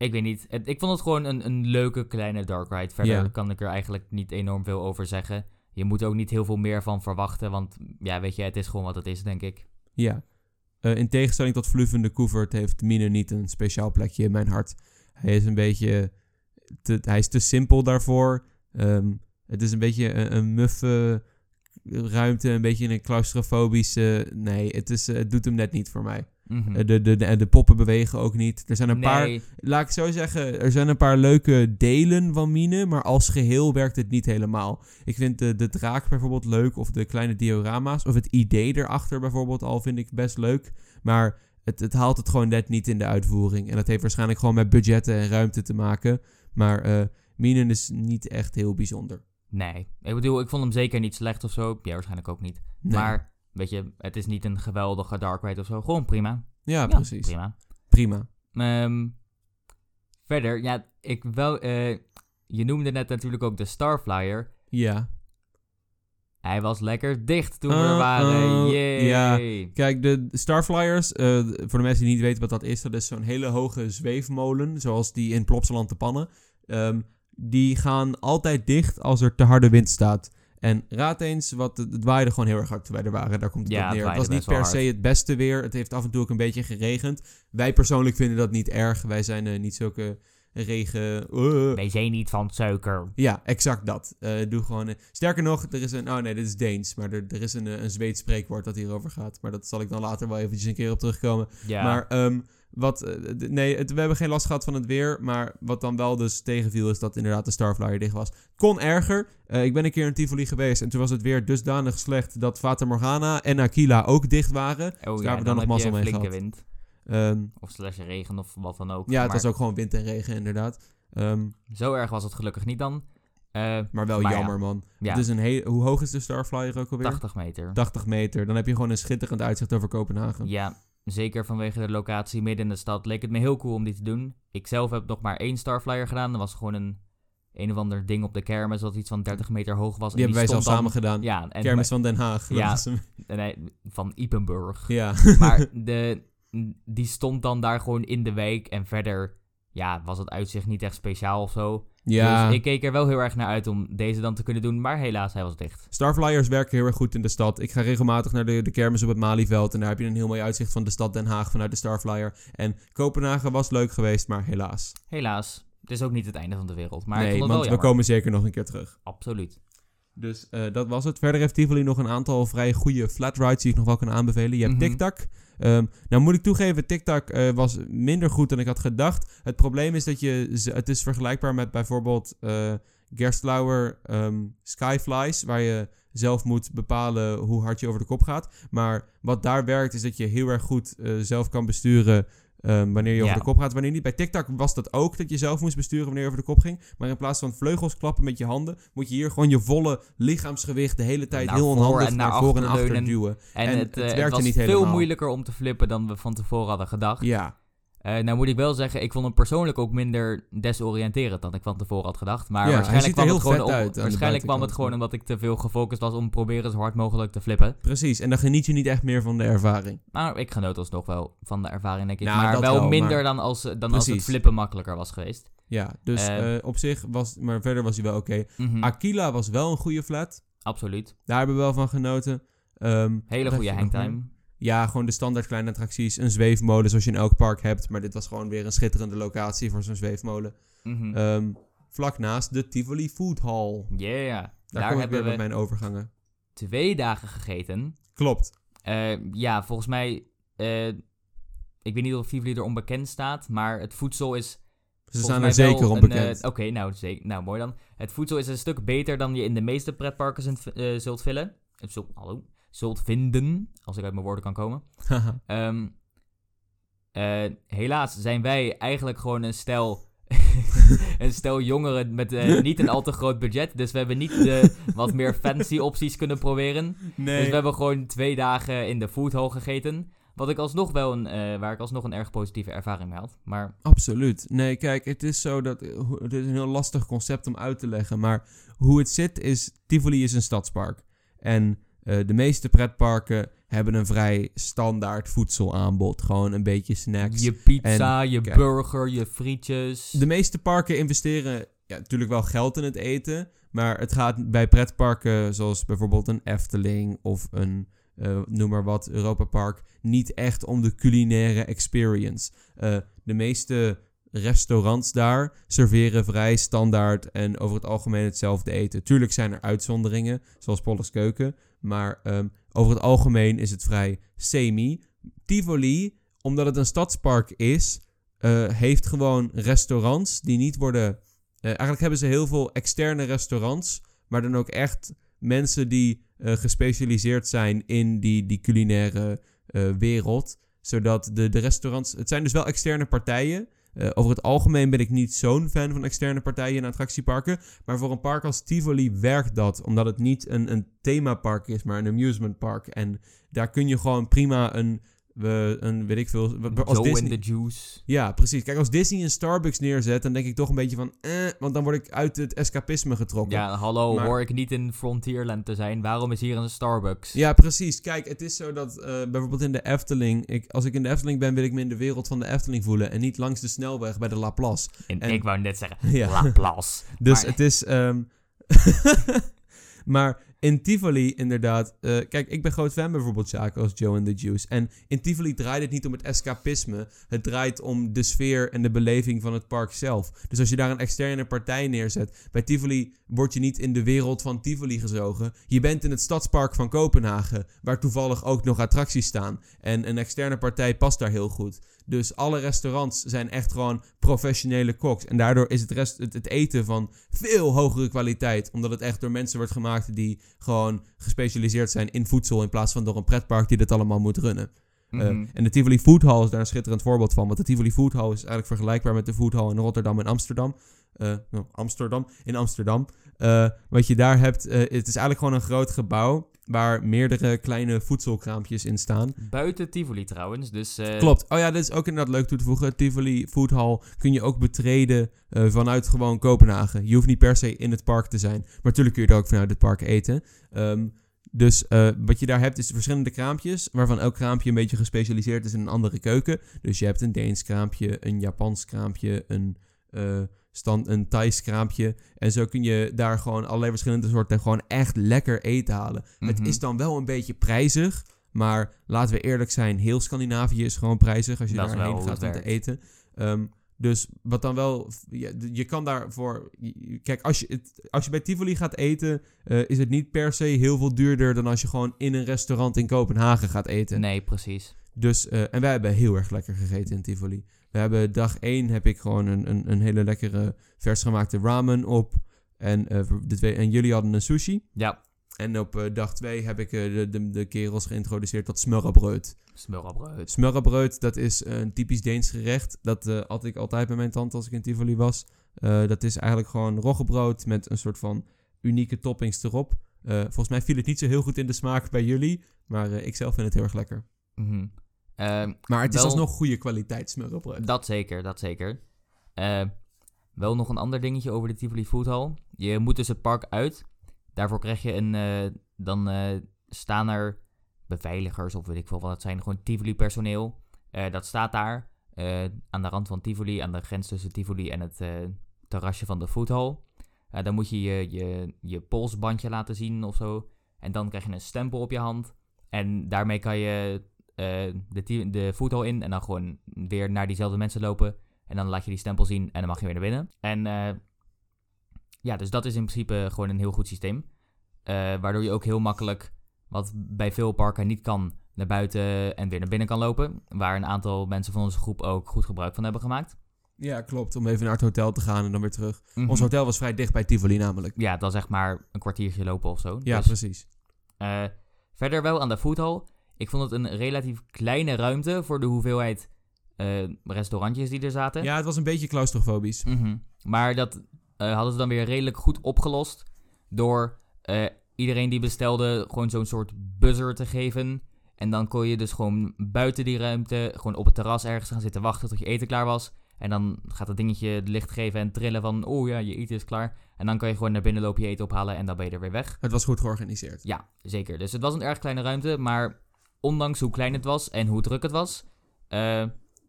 Ik weet niet, het- ik vond het gewoon een, een leuke kleine dark ride. Verder kan ik er eigenlijk niet enorm veel over zeggen. Je moet er ook niet heel veel meer van verwachten, want ja, weet je, het is gewoon wat het is, denk ik. Ja. Eh, in tegenstelling tot Vluvende Koevert heeft Mine niet een speciaal plekje in mijn hart. Hij is een beetje... Te, hij is te simpel daarvoor. Ehm, het is een beetje een, een muffe ruimte. Een beetje een claustrofobische... Nee, het, is, eh, het doet hem net niet voor mij. Mhm. Eh, de, de, de, de poppen bewegen ook niet. Er zijn een paar... Laat ik zo zeggen, er zijn een paar leuke delen van Mine, maar als geheel werkt het niet helemaal. Ik vind de, de draak bijvoorbeeld leuk, of de kleine diorama's, of het idee erachter bijvoorbeeld al vind ik best leuk. Maar het, het haalt het gewoon net niet in de uitvoering. En dat heeft waarschijnlijk gewoon met budgetten en ruimte te maken. Maar eh Mine is niet echt heel bijzonder. nee. Ik bedoel, ik vond hem zeker niet slecht of zo. Ja, waarschijnlijk ook niet. Nee. Maar, weet je, het is niet een geweldige dark ride of zo. Gewoon prima. ja, Ja, precies. Prima. Prima. Ehm, verder, ja, ik wel. eh, je noemde net natuurlijk ook de Starflyer. Ja. Hij was lekker dicht toen we er waren. Yay. Ja. Kijk, de Starflyers, eh, voor de mensen die niet weten wat dat is, dat is zo'n hele hoge zweefmolen, zoals die in Plopsaland te pannen. Ehm, die gaan altijd dicht als er te harde wind staat. En raad eens, wat, het waaide gewoon heel erg hard toen wij er waren. Daar komt het Ja, op neer. Het was niet per se het beste weer. Het heeft af en toe ook een beetje geregend. Wij persoonlijk vinden dat niet erg. Wij zijn eh, niet zulke regen... Uh. Wij zijn niet van suiker. Ja, exact dat. Eh, doe gewoon. eh, sterker nog, er is een. Oh nee, dit is Deens. Maar er, er is een, eh, een Zweeds spreekwoord dat hierover gaat. Maar dat zal ik dan later wel eventjes een keer op terugkomen. Ja. Maar ehm, wat. eh, nee, het, we hebben geen last gehad van het weer. Maar wat dan wel dus tegenviel, is dat inderdaad de Starflyer dicht was. Kon erger. Eh, ik ben een keer in Tivoli geweest. En toen was het weer dusdanig slecht dat Fata Morgana en Aquila ook dicht waren. oh daar ja, hebben we dan dan nog mazzel mee flinke gehad. wind. Ehm, Of slash regen of wat dan ook. ja, het maar was ook gewoon wind en regen inderdaad. Ehm, Zo erg was het gelukkig niet dan. Eh, maar wel Maar ja. jammer, man. ja, Het is een hoe hoog is de Starflyer ook alweer? 80 meter. 80 meter. Dan heb je gewoon een schitterend uitzicht over Kopenhagen. Ja, zeker vanwege de locatie midden in de stad leek het me heel cool om die te doen. Ik zelf heb nog maar één Starflyer gedaan. Dat was gewoon een een of ander ding op de kermis dat iets van 30 meter hoog was. Die en hebben wij zelf samen gedaan. Ja, en Kermis van Den Haag. Ja. van Ipenburg. ja. Maar de, die stond dan daar gewoon in de wijk. En verder ja, was het uitzicht niet echt speciaal of zo. ja. Dus ik keek er wel heel erg naar uit om deze dan te kunnen doen. Maar helaas, hij was dicht. Starflyers werken heel erg goed in de stad. Ik ga regelmatig naar de, de kermis op het Malieveld. En daar heb je een heel mooi uitzicht van de stad Den Haag vanuit de Starflyer. En Kopenhagen was leuk geweest, maar helaas. Helaas. Het is ook niet het einde van de wereld. Maar nee, want we komen zeker nog een keer terug. Absoluut. Dus eh, dat was het. Verder heeft Tivoli nog een aantal vrij goede flat rides die ik nog wel kan aanbevelen. Je hebt Mhm. TikTok. Ehm, nou moet ik toegeven, TikTok eh, was minder goed dan ik had gedacht. Het probleem is dat je... Het is vergelijkbaar met bijvoorbeeld eh Gerstlauer ehm, Skyflies... waar je zelf moet bepalen hoe hard je over de kop gaat. Maar wat daar werkt is dat je heel erg goed eh, zelf kan besturen... ehm, wanneer je over Ja. de kop gaat, wanneer niet. Bij TikTok was dat ook, dat je zelf moest besturen wanneer je over de kop ging. Maar in plaats van vleugels klappen met je handen, moet je hier gewoon je volle lichaamsgewicht de hele tijd Naar heel onhandig en naar, naar voor en achter duwen. En, En het, het eh, het was niet veel helemaal. moeilijker om te flippen dan we van tevoren hadden gedacht. Ja, Eh, nou moet ik wel zeggen, ik vond hem persoonlijk ook minder desoriënterend dan ik van tevoren had gedacht. Maar Ja, waarschijnlijk, kwam het, gewoon om- waarschijnlijk kwam het gewoon omdat ik te veel gefocust was om proberen zo hard mogelijk te flippen. precies. En dan geniet je niet echt meer van de ervaring. Maar ik genoot alsnog wel van de ervaring, denk ik. Nou, maar wel, wel, minder maar- dan, als, dan als het flippen makkelijker was geweest. Ja, dus Eh. eh, op zich was... Maar verder was hij wel oké. Mhm, Aquila was wel een goede flat. Absoluut. Daar hebben we wel van genoten. Ehm, Hele goede hangtime. Ja, gewoon de standaard kleine attracties. Een zweefmolen zoals je in elk park hebt. Maar dit was gewoon weer een schitterende locatie voor zo'n zweefmolen. Mhm. Ehm, vlak naast de Tivoli Food Hall. Yeah, Daar, daar, kom ik hebben weer we met mijn overgangen. twee dagen gegeten. Klopt. Eh, ja, volgens mij... eh, ik weet niet of Tivoli er onbekend staat, maar het voedsel is Ze staan er zeker wel onbekend. eh, Oké, nou, zeker- nou mooi dan. Het voedsel is een stuk beter dan je in de meeste pretparken zult, eh, zult vullen. Eh, Zult, hallo, zult vinden, als ik uit mijn woorden kan komen. Ehm, eh, helaas zijn wij eigenlijk gewoon een stel, een stel jongeren met eh, niet een al te groot budget. Dus we hebben niet de wat meer fancy opties kunnen proberen. nee. Dus we hebben gewoon twee dagen in de food hall gegeten. Wat ik alsnog wel een, eh, waar ik alsnog een erg positieve ervaring mee had. Maar Absoluut. Nee, kijk, het is zo dat... Het is een heel lastig concept om uit te leggen. Maar hoe het zit is... Tivoli is een stadspark. En eh, de meeste pretparken hebben een vrij standaard voedselaanbod. Gewoon een beetje snacks. Je pizza, je kijk. burger, je frietjes. De meeste parken investeren ja, natuurlijk wel geld in het eten. Maar het gaat bij pretparken zoals bijvoorbeeld een Efteling of een, eh, noem maar wat, Europa Park, niet echt om de culinaire experience. Eh, de meeste restaurants daar serveren vrij standaard en over het algemeen hetzelfde eten. Tuurlijk zijn er uitzonderingen, zoals Polles Keuken. Maar ehm, over het algemeen is het vrij semi. Tivoli, omdat het een stadspark is, eh, heeft gewoon restaurants die niet worden. eh, eigenlijk hebben ze heel veel externe restaurants, maar dan ook echt mensen die eh, gespecialiseerd zijn in die, die culinaire wereld. Zodat de, de restaurants. Het zijn dus wel externe partijen. Eh, over het algemeen ben ik niet zo'n fan van externe partijen in attractieparken. Maar voor een park als Tivoli werkt dat. Omdat het niet een, een themapark is, maar een amusement park. En daar kun je gewoon prima een. We een weet ik veel. we- Als Joe Disney, in the juice. ja, precies. Kijk, als Disney een Starbucks neerzet, dan denk ik toch een beetje van, eh, want dan word ik uit het escapisme getrokken. Ja, hallo, Maar- hoor ik niet in Frontierland te zijn. Waarom is hier een Starbucks? Ja, precies. Kijk, het is zo dat eh, bijvoorbeeld in de Efteling, ik, als ik in de Efteling ben, wil ik me in de wereld van de Efteling voelen en niet langs de snelweg bij de Laplace. En, en- ik wou net zeggen, Ja. Laplace. Dus Maar- het is. ehm, maar in Tivoli, inderdaad. eh, kijk, ik ben groot fan bijvoorbeeld Sjaak als Joe and the Juice. En in Tivoli draait het niet om het escapisme. Het draait om de sfeer en de beleving van het park zelf. Dus als je daar een externe partij neerzet. Bij Tivoli word je niet in de wereld van Tivoli gezogen. Je bent in het stadspark van Kopenhagen. Waar toevallig ook nog attracties staan. En een externe partij past daar heel goed. Dus alle restaurants zijn echt gewoon professionele koks. En daardoor is het, rest, het eten van veel hogere kwaliteit. Omdat het echt door mensen wordt gemaakt die gewoon gespecialiseerd zijn in voedsel. In plaats van door een pretpark die dat allemaal moet runnen. Eh, Mhm. en de Tivoli Food Hall is daar een schitterend voorbeeld van. Want de Tivoli Food Hall is eigenlijk vergelijkbaar met de Food Hall in Rotterdam en Amsterdam. Eh, nou, Amsterdam, in Amsterdam. Eh, wat je daar hebt, eh, het is eigenlijk gewoon een groot gebouw waar meerdere kleine voedselkraampjes in staan. Buiten Tivoli trouwens, dus... Klopt. Oh ja, dat is ook inderdaad leuk toe te voegen. Tivoli Food Hall kun je ook betreden vanuit gewoon Kopenhagen. Je hoeft niet per se in het park te zijn. Maar natuurlijk kun je er ook vanuit het park eten. Ehm, dus wat je daar hebt is verschillende kraampjes, waarvan elk kraampje een beetje gespecialiseerd is in een andere keuken. Dus je hebt een Deens kraampje, een Japans kraampje, een, stand, een Thais kraampje. En zo kun je daar gewoon allerlei verschillende soorten gewoon echt lekker eten halen. Het Mhm. is dan wel een beetje prijzig, maar laten we eerlijk zijn, heel Scandinavië is gewoon prijzig als je wel daarheen gaat om te eten. Ehm, dus wat dan wel, je, je kan daarvoor, kijk, als je, het, als je bij Tivoli gaat eten, eh, is het niet per se heel veel duurder dan als je gewoon in een restaurant in Kopenhagen gaat eten. Nee, precies. Dus, eh, en wij hebben heel erg lekker gegeten in Tivoli. We hebben dag 1 heb ik gewoon een, een, een hele lekkere vers gemaakte ramen op. En, eh, de twee, en jullie hadden een sushi. Ja, En op eh, dag 2 heb ik eh, de, de, de kerels geïntroduceerd tot smørrebrød. smurrebrood. Smørrebrød, dat is een typisch Deens gerecht. Dat at ik altijd met mijn tante als ik in Tivoli was. Dat is eigenlijk gewoon roggebrood met een soort van unieke toppings erop. Volgens mij viel het niet zo heel goed in de smaak bij jullie. Maar ik zelf vind het heel erg lekker. Mhm. Ehm, Maar het is Wel- alsnog goede kwaliteit. Dat zeker, dat zeker. Eh, wel nog een ander dingetje over de Tivoli Food Hall. Je moet dus het park uit. Daarvoor krijg je een... eh, dan eh, staan er beveiligers of weet ik veel wat het zijn. Gewoon Tivoli personeel. Eh, dat staat daar aan de rand van Tivoli. Aan de grens tussen Tivoli en het terrasje van de Food Hall. Eh, dan moet je je, je je polsbandje laten zien of zo. En dan krijg je een stempel op je hand. En daarmee kan je de, ti- de Food Hall in en dan gewoon weer naar diezelfde mensen lopen. En dan laat je die stempel zien en dan mag je weer naar binnen. En eh, ja, dus dat is in principe gewoon een heel goed systeem. Eh, waardoor je ook heel makkelijk, wat bij veel parken niet kan, naar buiten en weer naar binnen kan lopen. Waar een aantal mensen van onze groep ook goed gebruik van hebben gemaakt. Ja, klopt. Om even naar het hotel te gaan en dan weer terug. Mhm. Ons hotel was vrij dicht bij Tivoli namelijk. Ja, dan zeg maar een kwartiertje lopen of zo. Ja, Dus, precies. eh, verder wel aan de Food Hall. Ik vond het een relatief kleine ruimte voor de hoeveelheid eh, restaurantjes die er zaten. Ja, het was een beetje claustrofobisch. Mhm. Maar dat eh, hadden ze dan weer redelijk goed opgelost. Door eh, iedereen die bestelde gewoon zo'n soort buzzer te geven. En dan kon je dus gewoon buiten die ruimte, gewoon op het terras ergens gaan zitten wachten tot je eten klaar was. En dan gaat dat dingetje het licht geven en trillen van, oh ja, je eten is klaar. En dan kan je gewoon naar binnen lopen, je eten ophalen en dan ben je er weer weg. Het was goed georganiseerd. Ja, zeker. Dus het was een erg kleine ruimte, maar ondanks hoe klein het was en hoe druk het was... eh,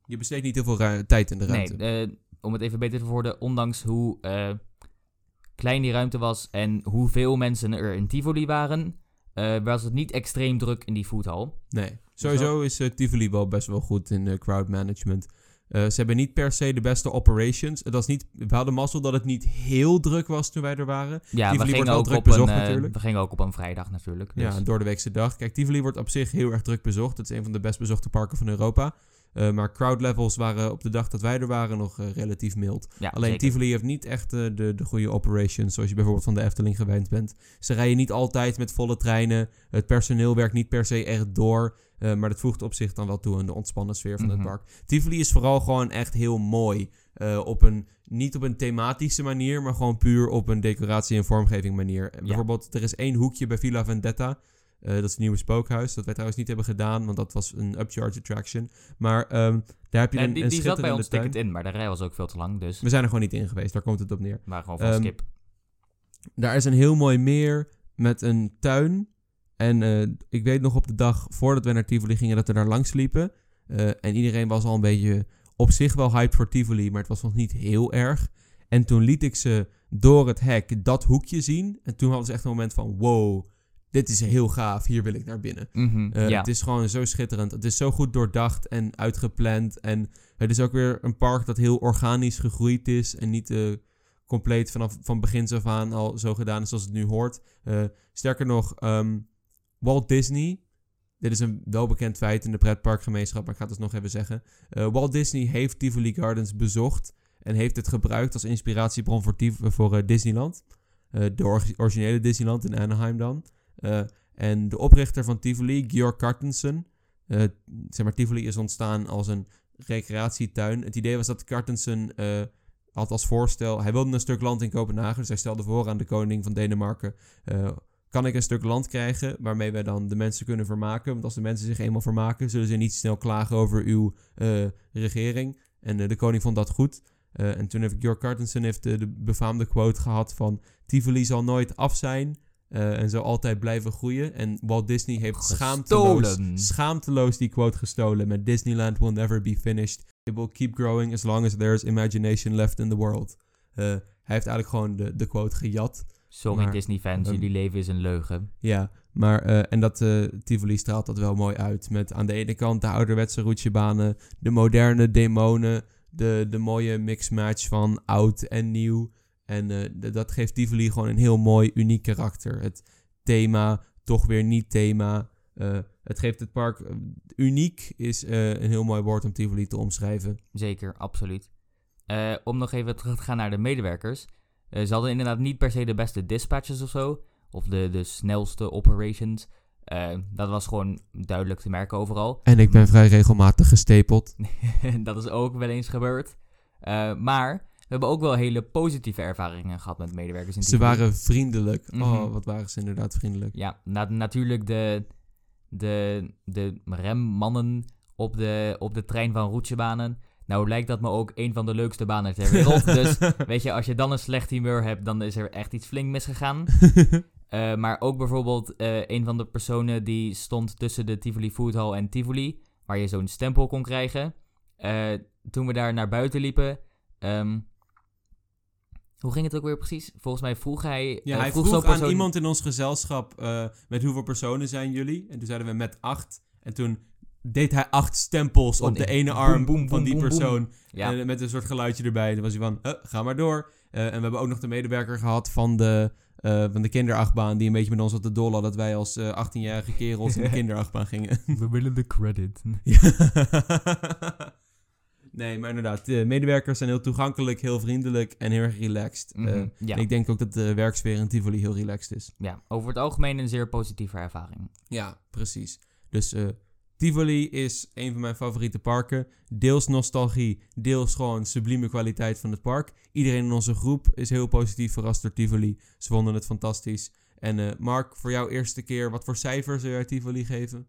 Je besteedt niet heel veel tijd in de ruimte. Nee, eh, om het even beter te verwoorden, ondanks hoe eh, klein die ruimte was en hoeveel mensen er in Tivoli waren, was het niet extreem druk in die foodhall. Nee. Sowieso is Tivoli wel best wel goed in crowd management. Eh, ze hebben niet per se de beste operations. Het was niet, we hadden mazzel dat het niet heel druk was toen wij er waren. Ja, Tivoli we wordt gingen, wel ook druk op een, bezocht eh, natuurlijk. we gingen ook op een vrijdag natuurlijk. Dus. Ja, een doordeweekse dag. Kijk, Tivoli wordt op zich heel erg druk bezocht. Het is een van de best bezochte parken van Europa. Eh, maar crowd levels waren op de dag dat wij er waren nog eh, relatief mild. Ja, Alleen zeker. Tivoli heeft niet echt eh, de, de goede operations zoals je bijvoorbeeld van de Efteling gewend bent. Ze rijden niet altijd met volle treinen. Het personeel werkt niet per se echt door. maar dat voegt op zich dan wel toe aan de ontspannen sfeer van Mhm. het park. Tivoli is vooral gewoon echt heel mooi. Op een, niet op een thematische manier, maar gewoon puur op een decoratie- en vormgeving manier. Bijvoorbeeld, er is één hoekje bij Villa Vendetta. Eh, dat is het nieuwe spookhuis. Dat wij trouwens niet hebben gedaan, want dat was een upcharge attraction. Maar ehm, daar heb je En een, die, een die zat bij ons tuin. ticket in, maar de rij was ook veel te lang, dus We zijn er gewoon niet in geweest, daar komt het op neer. waren gewoon van Ehm, skip. Daar is een heel mooi meer met een tuin. En eh, ik weet nog op de dag voordat we naar Tivoli gingen dat we daar langs liepen. Eh, en iedereen was al een beetje op zich wel hyped voor Tivoli, maar het was nog niet heel erg. En toen liet ik ze door het hek dat hoekje zien. En toen hadden ze echt een moment van wow, dit is heel gaaf, hier wil ik naar binnen. Mhm, Eh, ja. Het is gewoon zo schitterend. Het is zo goed doordacht en uitgepland. En het is ook weer een park dat heel organisch gegroeid is. En niet eh, compleet vanaf van begin af aan al zo gedaan is zoals het nu hoort. Eh, sterker nog, ehm, Walt Disney. Dit is een welbekend feit in de pretparkgemeenschap, maar ik ga het dus nog even zeggen. Walt Disney heeft Tivoli Gardens bezocht. En heeft het gebruikt als inspiratiebron voor, voor Disneyland. De or- originele Disneyland in Anaheim dan. Eh, en de oprichter van Tivoli, Georg Cartensen, eh, zeg maar, Tivoli is ontstaan als een recreatietuin. Het idee was dat Cartensen eh, had als voorstel... Hij wilde een stuk land in Kopenhagen. Dus hij stelde voor aan de koning van Denemarken... kan ik een stuk land krijgen waarmee wij dan de mensen kunnen vermaken? Want als de mensen zich eenmaal vermaken... zullen ze niet snel klagen over uw regering. En de koning vond dat goed. En toen heeft Georg Cartensen heeft, de befaamde quote gehad van... Tivoli zal nooit af zijn... eh, en zal altijd blijven groeien. En Walt Disney heeft schaamteloos, Gestolen. schaamteloos die quote gestolen. Met Disneyland will never be finished. It will keep growing as long as there's imagination left in the world. Eh, hij heeft eigenlijk gewoon de, de quote gejat. Sorry Disney-fans, ehm, jullie leven is een leugen. Ja, maar eh, en dat eh, Tivoli straalt dat wel mooi uit. Met aan de ene kant de ouderwetse roetjebanen, de moderne demonen, de, de mooie mixmatch van oud en nieuw. En eh, dat geeft Tivoli gewoon een heel mooi, uniek karakter. Het thema, toch weer niet thema. Eh, het geeft het park eh, uniek, is een heel mooi woord om Tivoli te omschrijven. Zeker, absoluut. Om nog even terug te gaan naar de medewerkers. Ze hadden inderdaad niet per se de beste dispatches of zo. Of de, de snelste operations. Dat was gewoon duidelijk te merken overal. En ik ben vrij regelmatig gestapeld. dat is ook wel eens gebeurd. Maar hebben ook wel hele positieve ervaringen gehad met medewerkers in Ze waren vriendelijk. Mhm. Oh, wat waren ze inderdaad vriendelijk. Ja, na- natuurlijk de, de, de remmannen op de, op de trein van Roetjebanen. Nou lijkt dat me ook een van de leukste banen ter wereld. dus weet je, als je dan een slecht humeur hebt, dan is er echt iets flink misgegaan. Eh, maar ook bijvoorbeeld eh, een van de personen die stond tussen de Tivoli Food Hall en Tivoli, waar je zo'n stempel kon krijgen. Eh, toen we daar naar buiten liepen, ehm, hoe ging het ook weer precies? Volgens mij vroeg hij... Ja, eh, hij vroeg vroeg aan persoon- iemand in ons gezelschap eh, met hoeveel personen zijn jullie? En toen zeiden we met acht. En toen deed hij acht stempels Oh, op de ene arm van die persoon. Ja, En met een soort geluidje erbij. Toen was hij van, "Huh, ga maar door. Eh, en we hebben ook nog de medewerker gehad van de, eh, van de kinderachtbaan... die een beetje met ons op de dollar dat wij als eh 18-jarige kerels in de kinderachtbaan gingen. we willen de credit. Nee, maar inderdaad, de medewerkers zijn heel toegankelijk, heel vriendelijk en heel erg relaxed. Mhm, Eh, ja. en ik denk ook dat de werksfeer in Tivoli heel relaxed is. ja, over het algemeen een zeer positieve ervaring. Ja, precies. Dus eh, Tivoli is een van mijn favoriete parken. Deels nostalgie, deels gewoon sublieme kwaliteit van het park. Iedereen in onze groep is heel positief verrast door Tivoli. Ze vonden het fantastisch. En eh, Mark, voor jouw eerste keer, wat voor cijfer zou jij Tivoli geven?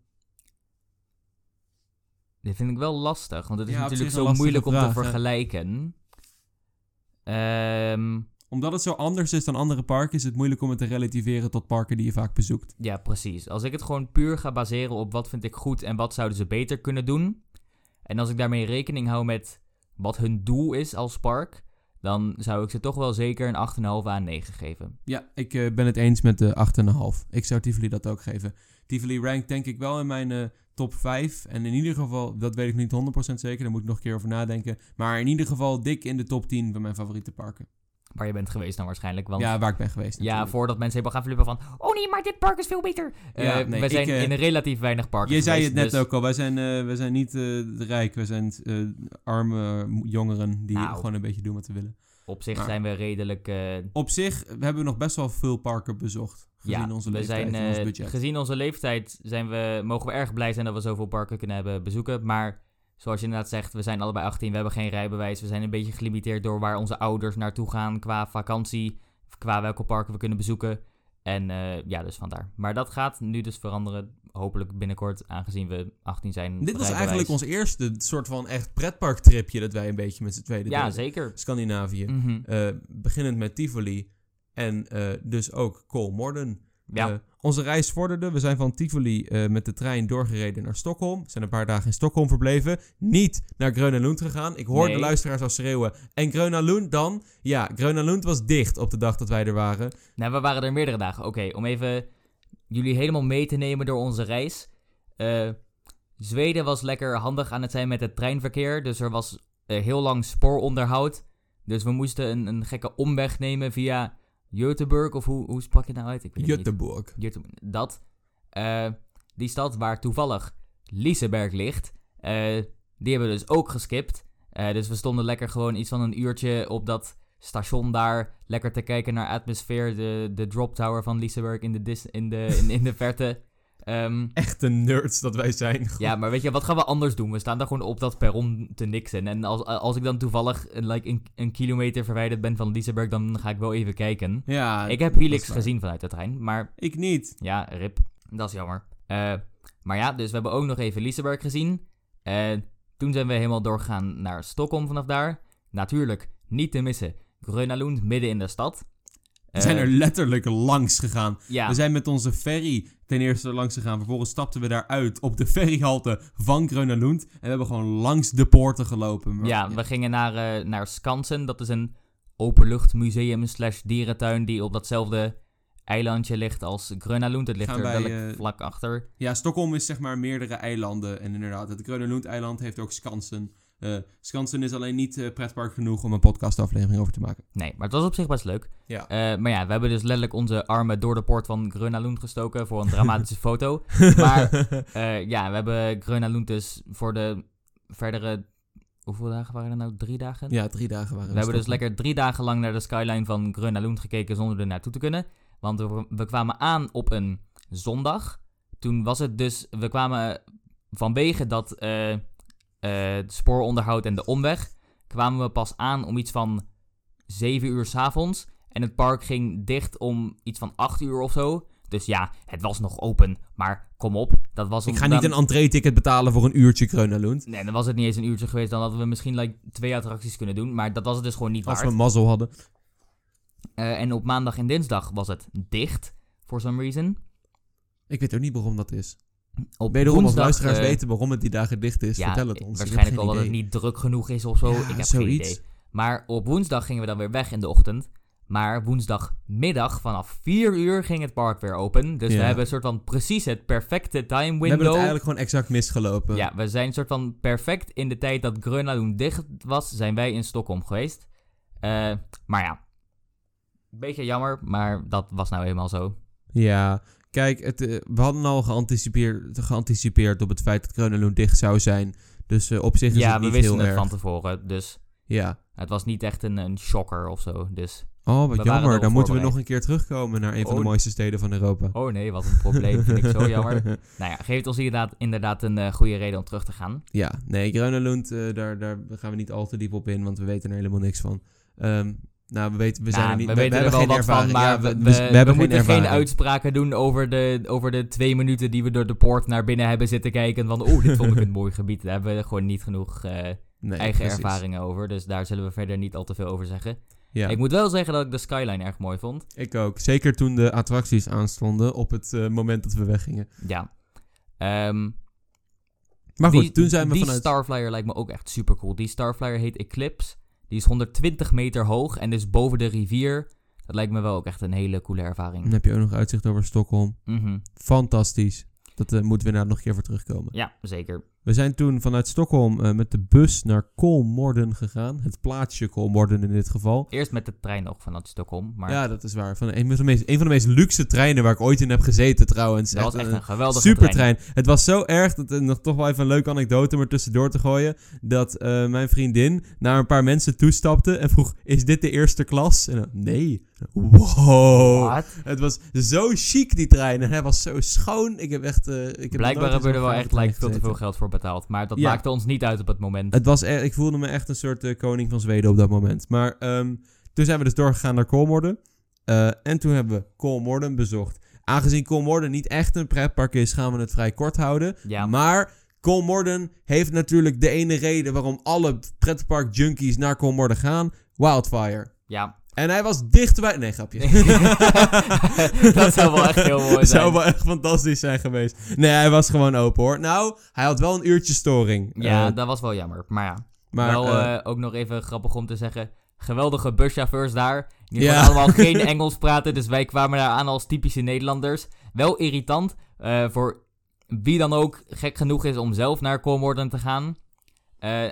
Dit vind ik wel lastig, want het is Ja, natuurlijk zo moeilijk om te vergelijken. Ehm, Omdat het zo anders is dan andere parken, is het moeilijk om het te relativeren tot parken die je vaak bezoekt. ja, precies. Als ik het gewoon puur ga baseren op wat vind ik goed en wat zouden ze beter kunnen doen. En als ik daarmee rekening hou met wat hun doel is als park, dan zou ik ze toch wel zeker een 8,5 aan 9 geven. Ja, ik eh, ben het eens met de 8,5. Ik zou Tivoli dat ook geven. Tivoli rankt denk ik wel in mijn eh, top 5. En in ieder geval, dat weet ik niet 100% zeker, daar moet ik nog een keer over nadenken. Maar in ieder geval dik in de top 10 van mijn favoriete parken. Waar je bent geweest dan waarschijnlijk. Want Ja, waar ik ben geweest. Ja, voordat mensen helemaal gaan flippen van... Oh nee, maar dit park is veel beter. Eh Ja, nee, we zijn ik, eh, in relatief weinig parken Je zei het net dus- ook al, wij zijn, eh, wij zijn niet rijk, wij zijn arme jongeren die Nou. gewoon een beetje doen wat ze willen. Op zich Maar- zijn we redelijk... eh, Op zich hebben we nog best wel veel parken bezocht, gezien ja, onze we leeftijd zijn, en ons eh, budget. gezien onze leeftijd zijn we, mogen we erg blij zijn dat we zoveel parken kunnen hebben bezoeken. Maar zoals je inderdaad zegt, we zijn allebei 18, we hebben geen rijbewijs. We zijn een beetje gelimiteerd door waar onze ouders naartoe gaan qua vakantie. Qua welke parken we kunnen bezoeken. En eh, ja, dus vandaar. Maar dat gaat nu dus veranderen. Hopelijk binnenkort, aangezien we 18 zijn. Dit was eigenlijk ons eerste soort van echt pretparktripje dat wij een beetje met z'n tweeën Ja, deden. zeker. Scandinavië. Eh, beginnend met Tivoli en eh, dus ook Kolmorden. Ja. Eh, onze reis vorderde. We zijn van Tivoli met de trein doorgereden naar Stockholm. We zijn een paar dagen in Stockholm verbleven. Niet naar Gröna Lund gegaan. Ik hoorde Nee. de luisteraars al schreeuwen. En Gröna Lund dan? Ja, Gröna Lund was dicht op de dag dat wij er waren. Nou, we waren er meerdere dagen. Oké, om even jullie helemaal mee te nemen door onze reis. Eh, Zweden was lekker handig aan het zijn met het treinverkeer. Dus er was eh, heel lang spooronderhoud. Dus we moesten een, een gekke omweg nemen via Göteborg. Of hoe, hoe sprak je nou uit? Ik weet het niet. Göteborg. Göteborg. Dat. Eh, die stad waar toevallig Liseberg ligt. die hebben we dus ook geskipt. Dus we stonden lekker gewoon iets van een uurtje op dat station daar. Lekker te kijken naar atmosfeer. De, de drop tower van Liseberg in de, dis- in de, in, in de verte. Ehm, Echte nerds dat wij zijn. ja, maar weet je, wat gaan we anders doen? We staan daar gewoon op dat perron te niksen. En als, als ik dan toevallig eh, like, een, een kilometer verwijderd ben van Liseberg, dan ga ik wel even kijken. Ja, ik heb Helix gezien vanuit de trein, maar Ik niet. ja, rip. Dat is jammer. Eh, maar ja, dus we hebben ook nog even Liseberg gezien. En toen zijn we helemaal doorgegaan naar Stockholm vanaf daar. Natuurlijk, niet te missen. Gröna Lund, midden in de stad. We zijn Eh, er letterlijk langs gegaan. Ja, We zijn met onze ferry ten eerste langs gegaan. Vervolgens stapten we daaruit op de ferryhalte van Grönalund. En we hebben gewoon langs de poorten gelopen. Maar- ja, we gingen naar, eh, naar Skansen. Dat is een openluchtmuseum slash dierentuin die op datzelfde eilandje ligt als Gröna Lund. Het ligt Gaan er wel eh, vlak achter. Ja, Stockholm is zeg maar meerdere eilanden. En inderdaad, het Grönalund-eiland heeft ook Skansen. Eh, Skansen is alleen niet eh, pretpark genoeg om een podcastaflevering over te maken. Nee, maar het was op zich best leuk. Ja. Eh, maar ja, we hebben dus letterlijk onze armen door de poort van Gröna Lund gestoken voor een dramatische foto. Maar ja, we hebben Gröna Lund dus voor de verdere... Hoeveel dagen waren er nou? Drie dagen? ja, drie dagen waren We hebben dus lekker drie dagen lang naar de skyline van Gröna Lund gekeken zonder er naartoe te kunnen. Want we, we kwamen aan op een zondag. Toen was het dus... We kwamen vanwege dat het spooronderhoud en de omweg... kwamen we pas aan om iets van 7 uur s'avonds. En het park ging dicht om iets van 8 uur of zo. Dus ja, het was nog open. Maar kom op, dat was... Ik ga niet een entree-ticket betalen voor een uurtje Grönalund. Nee, dan was het niet eens een uurtje geweest. Dan hadden we misschien like, twee attracties kunnen doen. Maar dat was het dus gewoon niet Als waard. we mazzel hadden. Eh, en op maandag en dinsdag was het dicht, for some reason. Ik weet ook niet waarom dat is. Op Wederom, als woensdag, luisteraars eh, weten waarom het die dagen dicht is, ja, vertel het ons. Waarschijnlijk wel dat het niet druk genoeg is of zo. Ja, ik heb geen idee. Maar op woensdag gingen we dan weer weg in de ochtend. Maar woensdagmiddag vanaf 4 uur ging het park weer open. Dus we hebben een soort van precies het perfecte time window. We hebben het eigenlijk gewoon exact misgelopen. Ja, we zijn een soort van perfect in de tijd dat Grönland dicht was, zijn wij in Stockholm geweest. Eh, maar ja, beetje jammer, maar dat was nou eenmaal zo. Ja, kijk, het, eh, we hadden al geanticipeerd, geanticipeerd op het feit dat Grönalund dicht zou zijn. Dus eh, op zich is Ja, het we niet wisten heel het erg. van tevoren, dus Ja. het was niet echt een, een shocker of zo. Dus, Oh, wat jammer. Dan moeten we nog een keer terugkomen naar een van de Oh. mooiste steden van Europa. oh nee, wat een probleem, vind ik zo jammer. Nou ja, geeft ons inderdaad, inderdaad een eh, goede reden om terug te gaan. Ja, nee, Grönalund, eh, daar, daar gaan we niet al te diep op in, want we weten er helemaal niks van. Ehm, nou, we weten, we zijn Nou, er niet, we weten er hebben wel geen wat van, ervaring. maar Ja, we, we, we, we hebben we geen moeten geen uitspraken doen over de, over de twee minuten die we door de poort naar binnen hebben zitten kijken. Van, oeh, dit vond ik een mooi gebied. Daar hebben we gewoon niet genoeg eh, Nee, eigen precies. ervaringen over. Dus daar zullen we verder niet al te veel over zeggen. Ja, Ik moet wel zeggen dat ik de skyline erg mooi vond. ik ook. Zeker toen de attracties aanstonden op het eh, moment dat we weggingen. Ja. Ehm, Maar goed, die, toen zijn we die vanuit... Starflyer lijkt me ook echt super cool. Die Starflyer heet Eclipse. Die is 120 meter hoog en dus boven de rivier. Dat lijkt me wel ook echt een hele coole ervaring. Dan heb je ook nog uitzicht over Stockholm. Mhm. Fantastisch. Dat eh, moeten we inderdaad nog een keer voor terugkomen. Ja, zeker. We zijn toen vanuit Stockholm eh, met de bus naar Kolmorden gegaan. Het plaatsje Kolmorden in dit geval. Eerst met de trein nog vanuit Stockholm. Maar Ja, dat is waar. Van een, van de meest, een van de meest luxe treinen waar ik ooit in heb gezeten trouwens. dat was echt een een geweldige supertrein. Het was zo erg, dat, nog toch wel even een leuke anekdote om er tussendoor te gooien. Dat eh, mijn vriendin naar een paar mensen toestapte en vroeg, is dit de eerste klas? En dan, nee. Wow. Het was zo chic die trein en hij was zo schoon. Ik heb echt... eh, ik heb Blijkbaar hebben we er wel echt like, veel te veel geld voor betaald. Maar dat Ja. maakte ons niet uit op het moment. Het was e- ik voelde me echt een soort eh, koning van Zweden op dat moment. Maar ehm, toen zijn we dus doorgegaan naar Kolmorden. Eh, en toen hebben we Kolmorden bezocht. Aangezien Kolmorden niet echt een pretpark is, gaan we het vrij kort houden. Ja. Maar Kolmorden heeft natuurlijk de ene reden waarom alle pretpark junkies naar Kolmorden gaan. Wildfire. Ja. En hij was dichtbij... Nee, grapje. dat zou wel echt heel mooi zijn. zou wel echt fantastisch zijn geweest. Nee, hij was gewoon open hoor. Nou, hij had wel een uurtje storing. Ja, Eh, dat was wel jammer. Maar ja, maar wel eh, eh, ook nog even grappig om te zeggen. Geweldige buschauffeurs daar. Die Ja. allemaal geen Engels praten. Dus wij kwamen daar aan als typische Nederlanders. Wel irritant. voor wie dan ook gek genoeg is om zelf naar Kolmorden te gaan.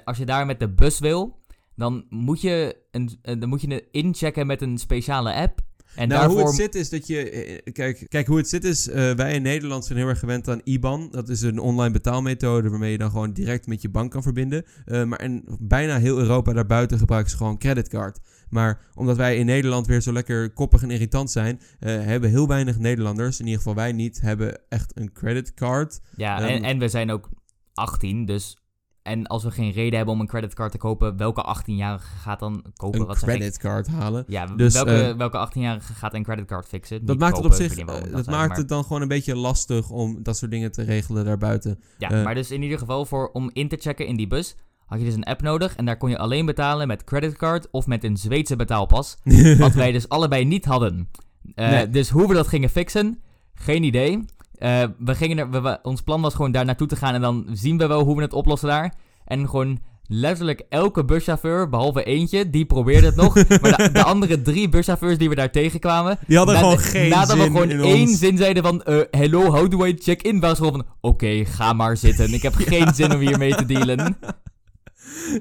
Als je daar met de bus wil, dan moet je, een, eh, dan moet je het inchecken met een speciale app. En nou, daarvoor... hoe het zit is dat je... eh, Kijk, kijk hoe het zit is... eh, wij in Nederland zijn heel erg gewend aan IBAN. Dat is een online betaalmethode waarmee je dan gewoon direct met je bank kan verbinden. Eh, maar in bijna heel Europa daarbuiten gebruiken ze gewoon creditcard. Maar omdat wij in Nederland weer zo lekker koppig en irritant zijn... eh, hebben heel weinig Nederlanders, in ieder geval wij niet... hebben echt een creditcard. Ja, Ehm, en, en we zijn ook 18, dus... En als we geen reden hebben om een creditcard te kopen, welke 18-jarige gaat dan kopen? Een Wat creditcard halen. Ja, Dus, welke, eh, welke 18-jarige gaat een creditcard fixen? Dat maakt het op zich, eh, dat maakt maar- het dan gewoon een beetje lastig om dat soort dingen te regelen daarbuiten. Ja, eh, maar dus in ieder geval voor, om in te checken in die bus had je dus een app nodig. En daar kon je alleen betalen met creditcard of met een Zweedse betaalpas. Wat wij dus allebei niet hadden. Nee. Dus hoe we dat gingen fixen, geen idee. Eh, we gingen er, we- we- ons plan was gewoon daar naartoe te gaan en dan zien we wel hoe we het oplossen daar. En gewoon letterlijk elke buschauffeur, behalve eentje, die probeerde het nog. maar de, de andere drie buschauffeurs die we daar tegenkwamen, Die hadden na- gewoon geen Nadat zin we gewoon in één ons. zin zeiden van... eh, hello, how do I check in? Waren ze gewoon van... Oké, ga maar zitten. Ik heb geen zin om hier mee te dealen.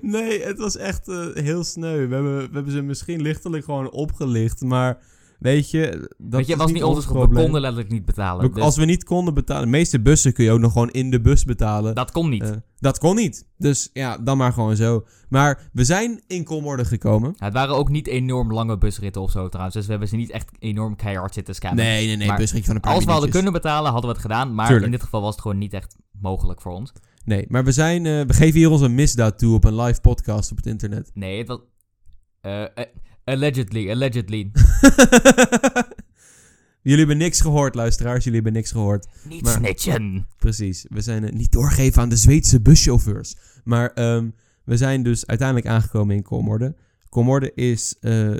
Nee, het was echt eh, heel sneu. We hebben, we hebben ze misschien lichtelijk gewoon opgelicht, maar weet je, dat Weet je, is was niet ons. We konden letterlijk niet betalen. We- Dus Als we niet konden betalen, de meeste bussen kun je ook nog gewoon in de bus betalen. dat kon niet. Eh, dat kon niet. Dus ja, dan maar gewoon zo. Maar we zijn in Kolmorde gekomen. Ja, het waren ook niet enorm lange busritten of zo trouwens. Dus we hebben ze niet echt enorm keihard zitten scammen. Nee, nee, nee, Maar busritje van een paar Als we hadden kunnen betalen, hadden we het gedaan. Maar Tuurlijk. in dit geval was het gewoon niet echt mogelijk voor ons. Nee, maar we zijn, eh, we geven hier onze misdaad toe op een live podcast op het internet. Nee, het was... eh, allegedly, allegedly. Jullie hebben niks gehoord, luisteraars. Jullie hebben niks gehoord. Niet Maar- snitchen. Precies. We zijn eh, niet doorgeven aan de Zweedse buschauffeurs. Maar ehm, we zijn dus uiteindelijk aangekomen in Kolmorde. Kolmorde is eh,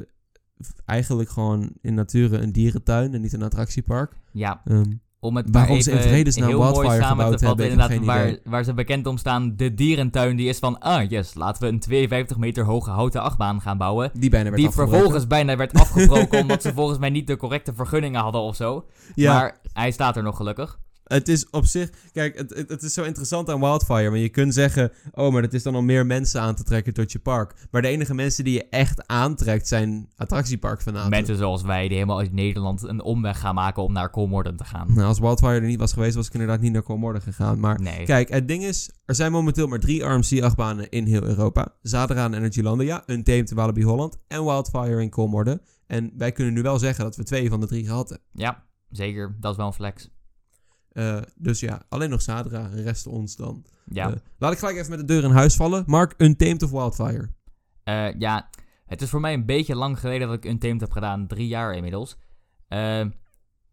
eigenlijk gewoon in nature een dierentuin en niet een attractiepark. Ja, Ehm, om het Waarom ze in vredesnaam Wildfire gebouwd te hebben, inderdaad, geen waar, waar ze bekend om staan, de dierentuin, die is van, ah yes, laten we een 52 meter hoge houten achtbaan gaan bouwen. die bijna werd Die afgebroken. vervolgens bijna werd afgebroken, omdat ze volgens mij niet de correcte vergunningen hadden of zo. Ja, Maar hij staat er nog gelukkig. Het is op zich... Kijk, het, het, het is zo interessant aan Wildfire. Want je kunt zeggen... Oh, maar het is dan om meer mensen aan te trekken tot je park. Maar de enige mensen die je echt aantrekt zijn attractieparkfanaten. Mensen zoals wij, die helemaal uit Nederland een omweg gaan maken om naar Kolmorden te gaan. Nou, als Wildfire er niet was geweest, was ik inderdaad niet naar Kolmorde gegaan. Maar Nee. Kijk, het ding is, er zijn momenteel maar drie RMC-achtbanen in heel Europa. Zadra en Energylandia, Untamed in Walibi Holland en Wildfire in Kolmorde. En wij kunnen nu wel zeggen dat we twee van de drie gehad hebben. Ja, zeker. Dat is wel een flex. Eh, dus ja, alleen nog Zadra, rest ons dan. Ja. Eh, laat ik gelijk even met de deur in huis vallen. Mark, Untamed of Wildfire? Eh, ja, het is voor mij een beetje lang geleden dat ik Untamed heb gedaan. Drie jaar inmiddels.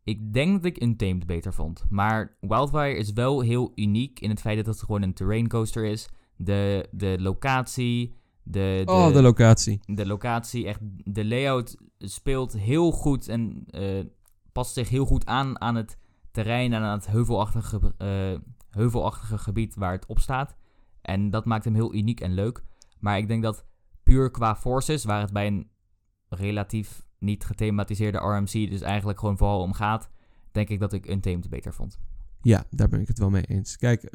Ik denk dat ik Untamed beter vond. Maar Wildfire is wel heel uniek in het feit dat het gewoon een terrain coaster is. De, de locatie, de, de, oh, de locatie. de locatie, echt de layout speelt heel goed en past zich heel goed aan aan het terrein en aan het heuvelachtige, eh, heuvelachtige gebied waar het op staat. En dat maakt hem heel uniek en leuk. Maar ik denk dat puur qua forces, waar het bij een relatief niet gethematiseerde RMC dus eigenlijk gewoon vooral om gaat, denk ik dat ik Untamed beter vond. Ja, daar ben ik het wel mee eens. Kijk,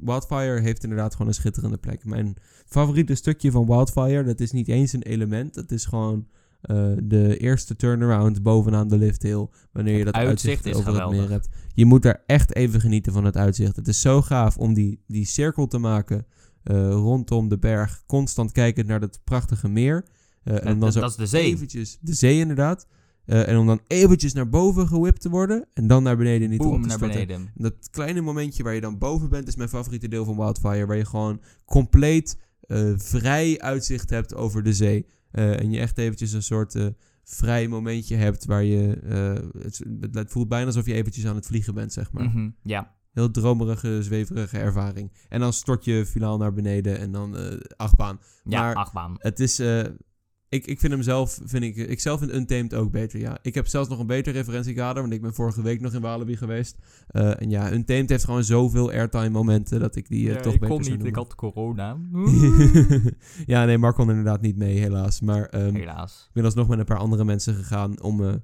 Wildfire heeft inderdaad gewoon een schitterende plek. Mijn favoriete stukje van Wildfire, dat is niet eens een element. Dat is gewoon eh, de eerste turnaround bovenaan de lift hill. Wanneer je dat uitzicht, over het meer hebt. Je moet daar echt even genieten van het uitzicht. Het is zo gaaf om die, die cirkel te maken eh, rondom de berg. Constant kijkend naar dat prachtige meer. Eh, en Dat, dan zo dat is de zee. eventjes, de zee inderdaad. En om dan eventjes naar boven gewipt te worden. En dan naar beneden niet op Boom, te naar. Dat kleine momentje waar je dan boven bent, is mijn favoriete deel van Wildfire. Waar je gewoon compleet vrij uitzicht hebt over de zee. Eh, en je echt eventjes een soort eh, vrij momentje hebt waar je... eh, het, het voelt bijna alsof je eventjes aan het vliegen bent, zeg maar. Mhm, ja, Heel dromerige, zweverige ervaring. En dan stort je finaal naar beneden en dan achtbaan. ja Maar- achtbaan. Het is... ik, ik vind hem zelf, vind ik, ik zelf vind Untamed ook beter, ja. Ik heb zelfs nog een beter referentiekader, want ik ben vorige week nog in Walibi geweest. Eh, en ja, Untamed heeft gewoon zoveel airtime momenten dat ik die eh, toch ik beter kon niet, ik noemen. had corona. ja, nee, Mark kon inderdaad niet mee, helaas. Maar ehm, Helaas. ik ben alsnog met een paar andere mensen gegaan om eh,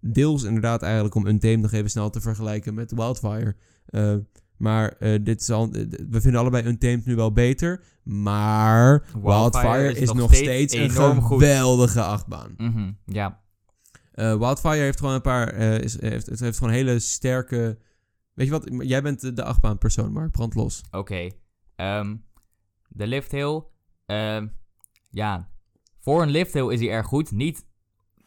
deels inderdaad eigenlijk om Untamed nog even snel te vergelijken met Wildfire. Eh, maar eh, dit is al, we vinden allebei Untamed nu wel beter. Maar Wildfire, is, nog steeds, een goed. geweldige achtbaan. Mhm, ja, Eh, Wildfire heeft gewoon een paar... eh, is, heeft, het heeft gewoon hele sterke... Weet je wat? Jij bent de, achtbaanpersoon, Mark. Brand los. Oké. ehm, de lifthill. ehm, ja, voor een lifthill is hij erg goed. Niet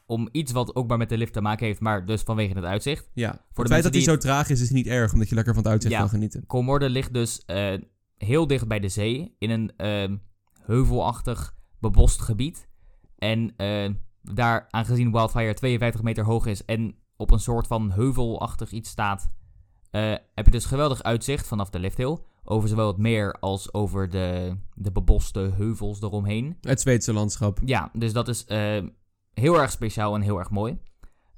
om iets wat ook maar met de lift te maken heeft, maar dus vanwege het uitzicht. Ja. de het feit dat hij die- zo traag is, is niet erg. Omdat je lekker van het uitzicht Ja. kan genieten. Kolmorde ligt dus eh, heel dicht bij de zee, in een ehm, heuvelachtig bebost gebied. En eh, daar, aangezien Wildfire 52 meter hoog is en op een soort van heuvelachtig iets staat, eh, heb je dus geweldig uitzicht vanaf de lifthill. Over zowel het meer als over de, de beboste heuvels eromheen. Het Zweedse landschap. Ja, dus dat is heel erg speciaal en heel erg mooi.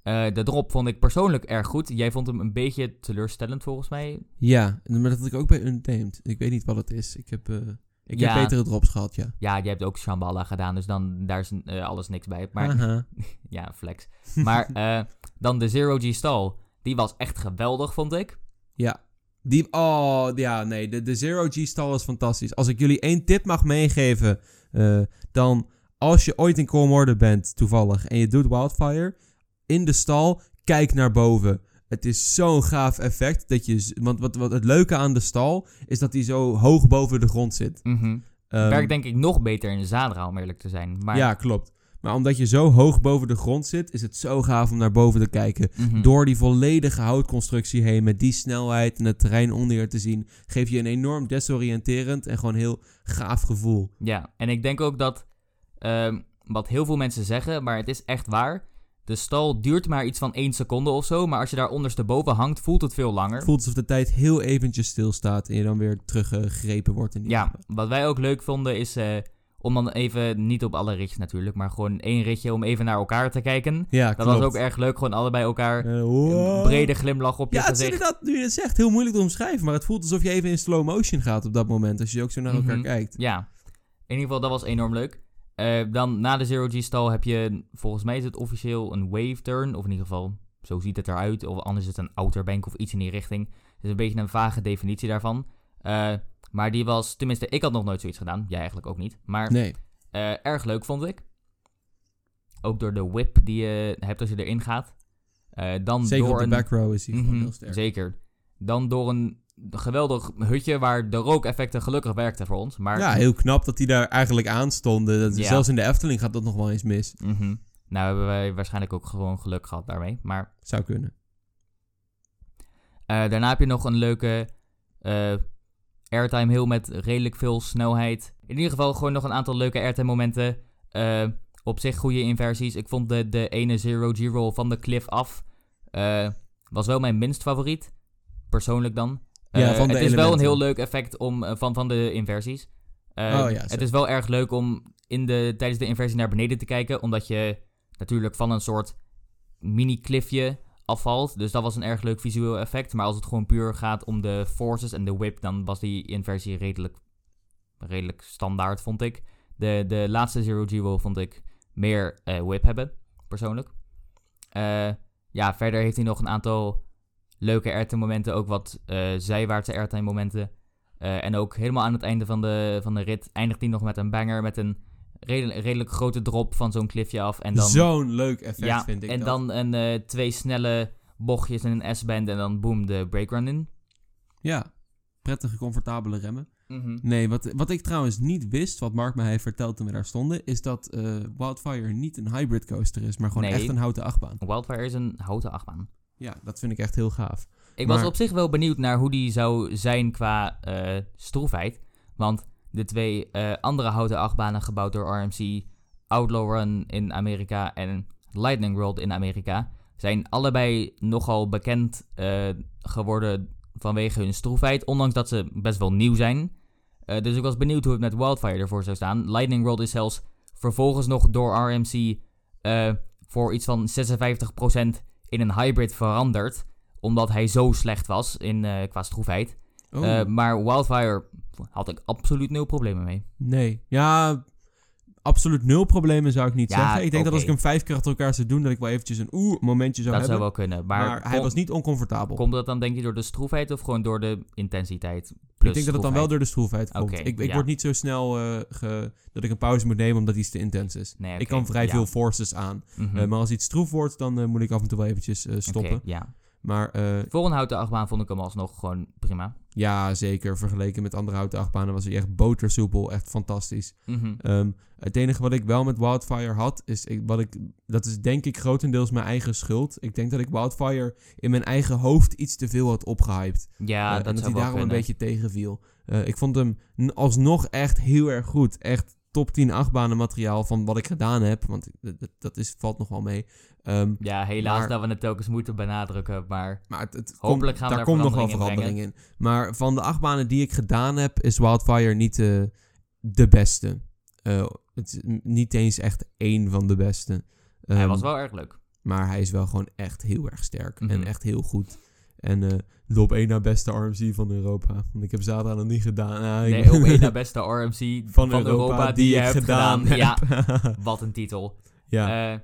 Eh, de drop vond ik persoonlijk erg goed. Jij vond hem een beetje teleurstellend volgens mij. Ja, maar dat had ik ook bij Untamed. Ik weet niet wat het is. Ik heb, eh, ik Ja. heb betere drops gehad, ja. Ja, jij hebt ook Shambhala gedaan, dus dan daar is eh, alles niks bij. Maar ja, flex. Maar dan de Zero G Stall, die was echt geweldig, vond ik. Ja. Die, oh, ja, nee. De, de Zero G-stal is fantastisch. Als ik jullie één tip mag meegeven, dan als je ooit in Kolmorde bent, toevallig, en je doet Wildfire, in de stal, kijk naar boven. Het is zo'n gaaf effect. Dat je, want wat, wat het leuke aan de stal is dat hij zo hoog boven de grond zit. Ehm, Werkt denk ik nog beter in Zadra, om eerlijk te zijn. Maar, Ja, klopt. Maar omdat je zo hoog boven de grond zit, is het zo gaaf om naar boven te kijken. mhm. Door die volledige houtconstructie heen, met die snelheid en het terrein onder je te zien, geef je een enorm desoriënterend en gewoon heel gaaf gevoel. Ja, en ik denk ook dat, ehm, wat heel veel mensen zeggen, maar het is echt waar. De stal duurt maar iets van 1 seconde of zo, maar als je daar ondersteboven hangt, voelt het veel langer. Het voelt alsof de tijd heel eventjes stilstaat en je dan weer teruggegrepen wordt in die Ja, wat wij ook leuk vonden is, eh, om dan even, niet op alle ritjes natuurlijk, maar gewoon één ritje om even naar elkaar te kijken. Ja, Dat klopt. was ook erg leuk, gewoon allebei elkaar Eh, een brede glimlach op je Ja, het is gezicht. inderdaad, nu je het zegt, heel moeilijk te omschrijven. Maar het voelt alsof je even in slow motion gaat op dat moment. Als je ook zo naar elkaar Mhm. kijkt. Ja, in ieder geval, dat was enorm leuk. Eh, dan na de Zero G stal heb je, volgens mij is het officieel een wave turn, of in ieder geval, zo ziet het eruit. Of anders is het een outer bank of iets in die richting. Het is een beetje een vage definitie daarvan. Eh, maar die was, tenminste, ik had nog nooit zoiets gedaan. Jij eigenlijk ook niet. Maar Nee. eh, erg leuk vond ik. Ook door de whip die je hebt als je erin gaat. Dan Zeker door op de een... back row is hij gewoon Mhm, heel sterk. Zeker. Dan door een geweldig hutje waar de rookeffecten gelukkig werkten voor ons. Maar Ja, heel knap dat die daar eigenlijk aan stonden. Dat, Ja. Zelfs in de Efteling gaat dat nog wel eens mis. Mhm. Nou hebben wij waarschijnlijk ook gewoon geluk gehad daarmee. Maar Zou kunnen. eh, daarna heb je nog een leuke eh, airtime hill met redelijk veel snelheid. In ieder geval gewoon nog een aantal leuke airtime momenten. Eh, op zich goede inversies. Ik vond de, de ene zero G-roll van de cliff af was wel mijn minst favoriet. Persoonlijk dan. Ja, Eh, van de het is wel een heel leuk effect om, eh, van, van de inversies. Eh, Oh ja, het is wel erg leuk om in de, tijdens de inversie naar beneden te kijken. Omdat je natuurlijk van een soort mini-cliffje afvalt. Dus dat was een erg leuk visueel effect. Maar als het gewoon puur gaat om de forces en de whip, dan was die inversie redelijk, redelijk standaard, vond ik. De, de laatste Zero G-roll vond ik meer whip hebben, persoonlijk. Ja, verder heeft hij nog een aantal leuke airtime momenten. Ook wat eh, zijwaartse airtime momenten. Eh, en ook helemaal aan het einde van de, van de rit eindigt hij nog met een banger. Met een redelijk, redelijk grote drop van zo'n cliffje af. En dan, Zo'n leuk effect ja, vind ik en dat. dan een, eh, twee snelle bochtjes en een S-band. En dan boom, de breakrun in. Ja, prettige, comfortabele remmen. Nee, wat, wat ik trouwens niet wist, wat Mark mij heeft verteld toen we daar stonden, is dat Wildfire niet een hybrid coaster is, maar gewoon Nee. echt een houten achtbaan. Wildfire is een houten achtbaan. Ja, dat vind ik echt heel gaaf. Ik Maar- was op zich wel benieuwd naar hoe die zou zijn qua eh stroefheid. Want de twee eh, andere houten achtbanen gebouwd door RMC, Outlaw Run in Amerika en Lightning World in Amerika, zijn allebei nogal bekend eh, geworden vanwege hun stroefheid. Ondanks dat ze best wel nieuw zijn. Dus ik was benieuwd hoe het met Wildfire ervoor zou staan. Lightning World is zelfs vervolgens nog door RMC voor iets van 56% in een hybrid veranderd omdat hij zo slecht was in, eh, qua stroefheid. Oh, Eh, maar Wildfire had ik absoluut nul problemen mee. nee. Ja, absoluut nul problemen zou ik niet Ja, zeggen. Ik denk dat als ik hem vijf keer achter elkaar zou doen, dat ik wel eventjes een oeh momentje zou dat zou hebben. wel kunnen. Maar, maar hij was niet oncomfortabel. komt dat dan denk je door de stroefheid of gewoon door de intensiteit? plus ik denk dat het dan wel door de stroefheid komt. Ik ik ja. word niet zo snel eh, ge- dat ik een pauze moet nemen omdat iets te intens is. Nee, Ik kan vrij ja. veel forces aan. Mhm. Eh, maar als iets stroef wordt, dan eh, moet ik af en toe wel eventjes stoppen. Ja. Maar eh, Voor een houten achtbaan vond ik hem alsnog gewoon prima. ja, zeker. Vergeleken met andere houten achtbanen was hij echt botersoepel. Echt fantastisch. Mhm. Ehm, het enige wat ik wel met Wildfire had, is ik, wat ik, dat is denk ik grotendeels mijn eigen schuld. Ik denk dat ik Wildfire in mijn eigen hoofd iets te veel had opgehyped. Ja, Eh, dat en dat hij daarom een beetje tegenviel. Eh, ik vond hem alsnog echt heel erg goed. Echt top 10 achtbanen materiaal van wat ik gedaan heb. Want dat, dat- is, valt nog wel mee. Ehm, Ja, helaas Maar- dat we het telkens moeten benadrukken, maar... maar het, het Hopelijk komt- gaan daar komt nog wel verandering in. Maar van de achtbanen die ik gedaan heb, is Wildfire niet eh, de beste. Eh, het is niet eens echt één van de beste. hij Ehm, was wel erg leuk. Maar hij is wel gewoon echt heel erg sterk. Mhm. En echt heel goed. En eh, de op één na beste RMC van Europa. Want ik heb zaterdag nog niet gedaan. Ik Nee, op één na beste RMC van, Europa, die, je hebt gedaan. Ja, wat een titel. ja. Eh,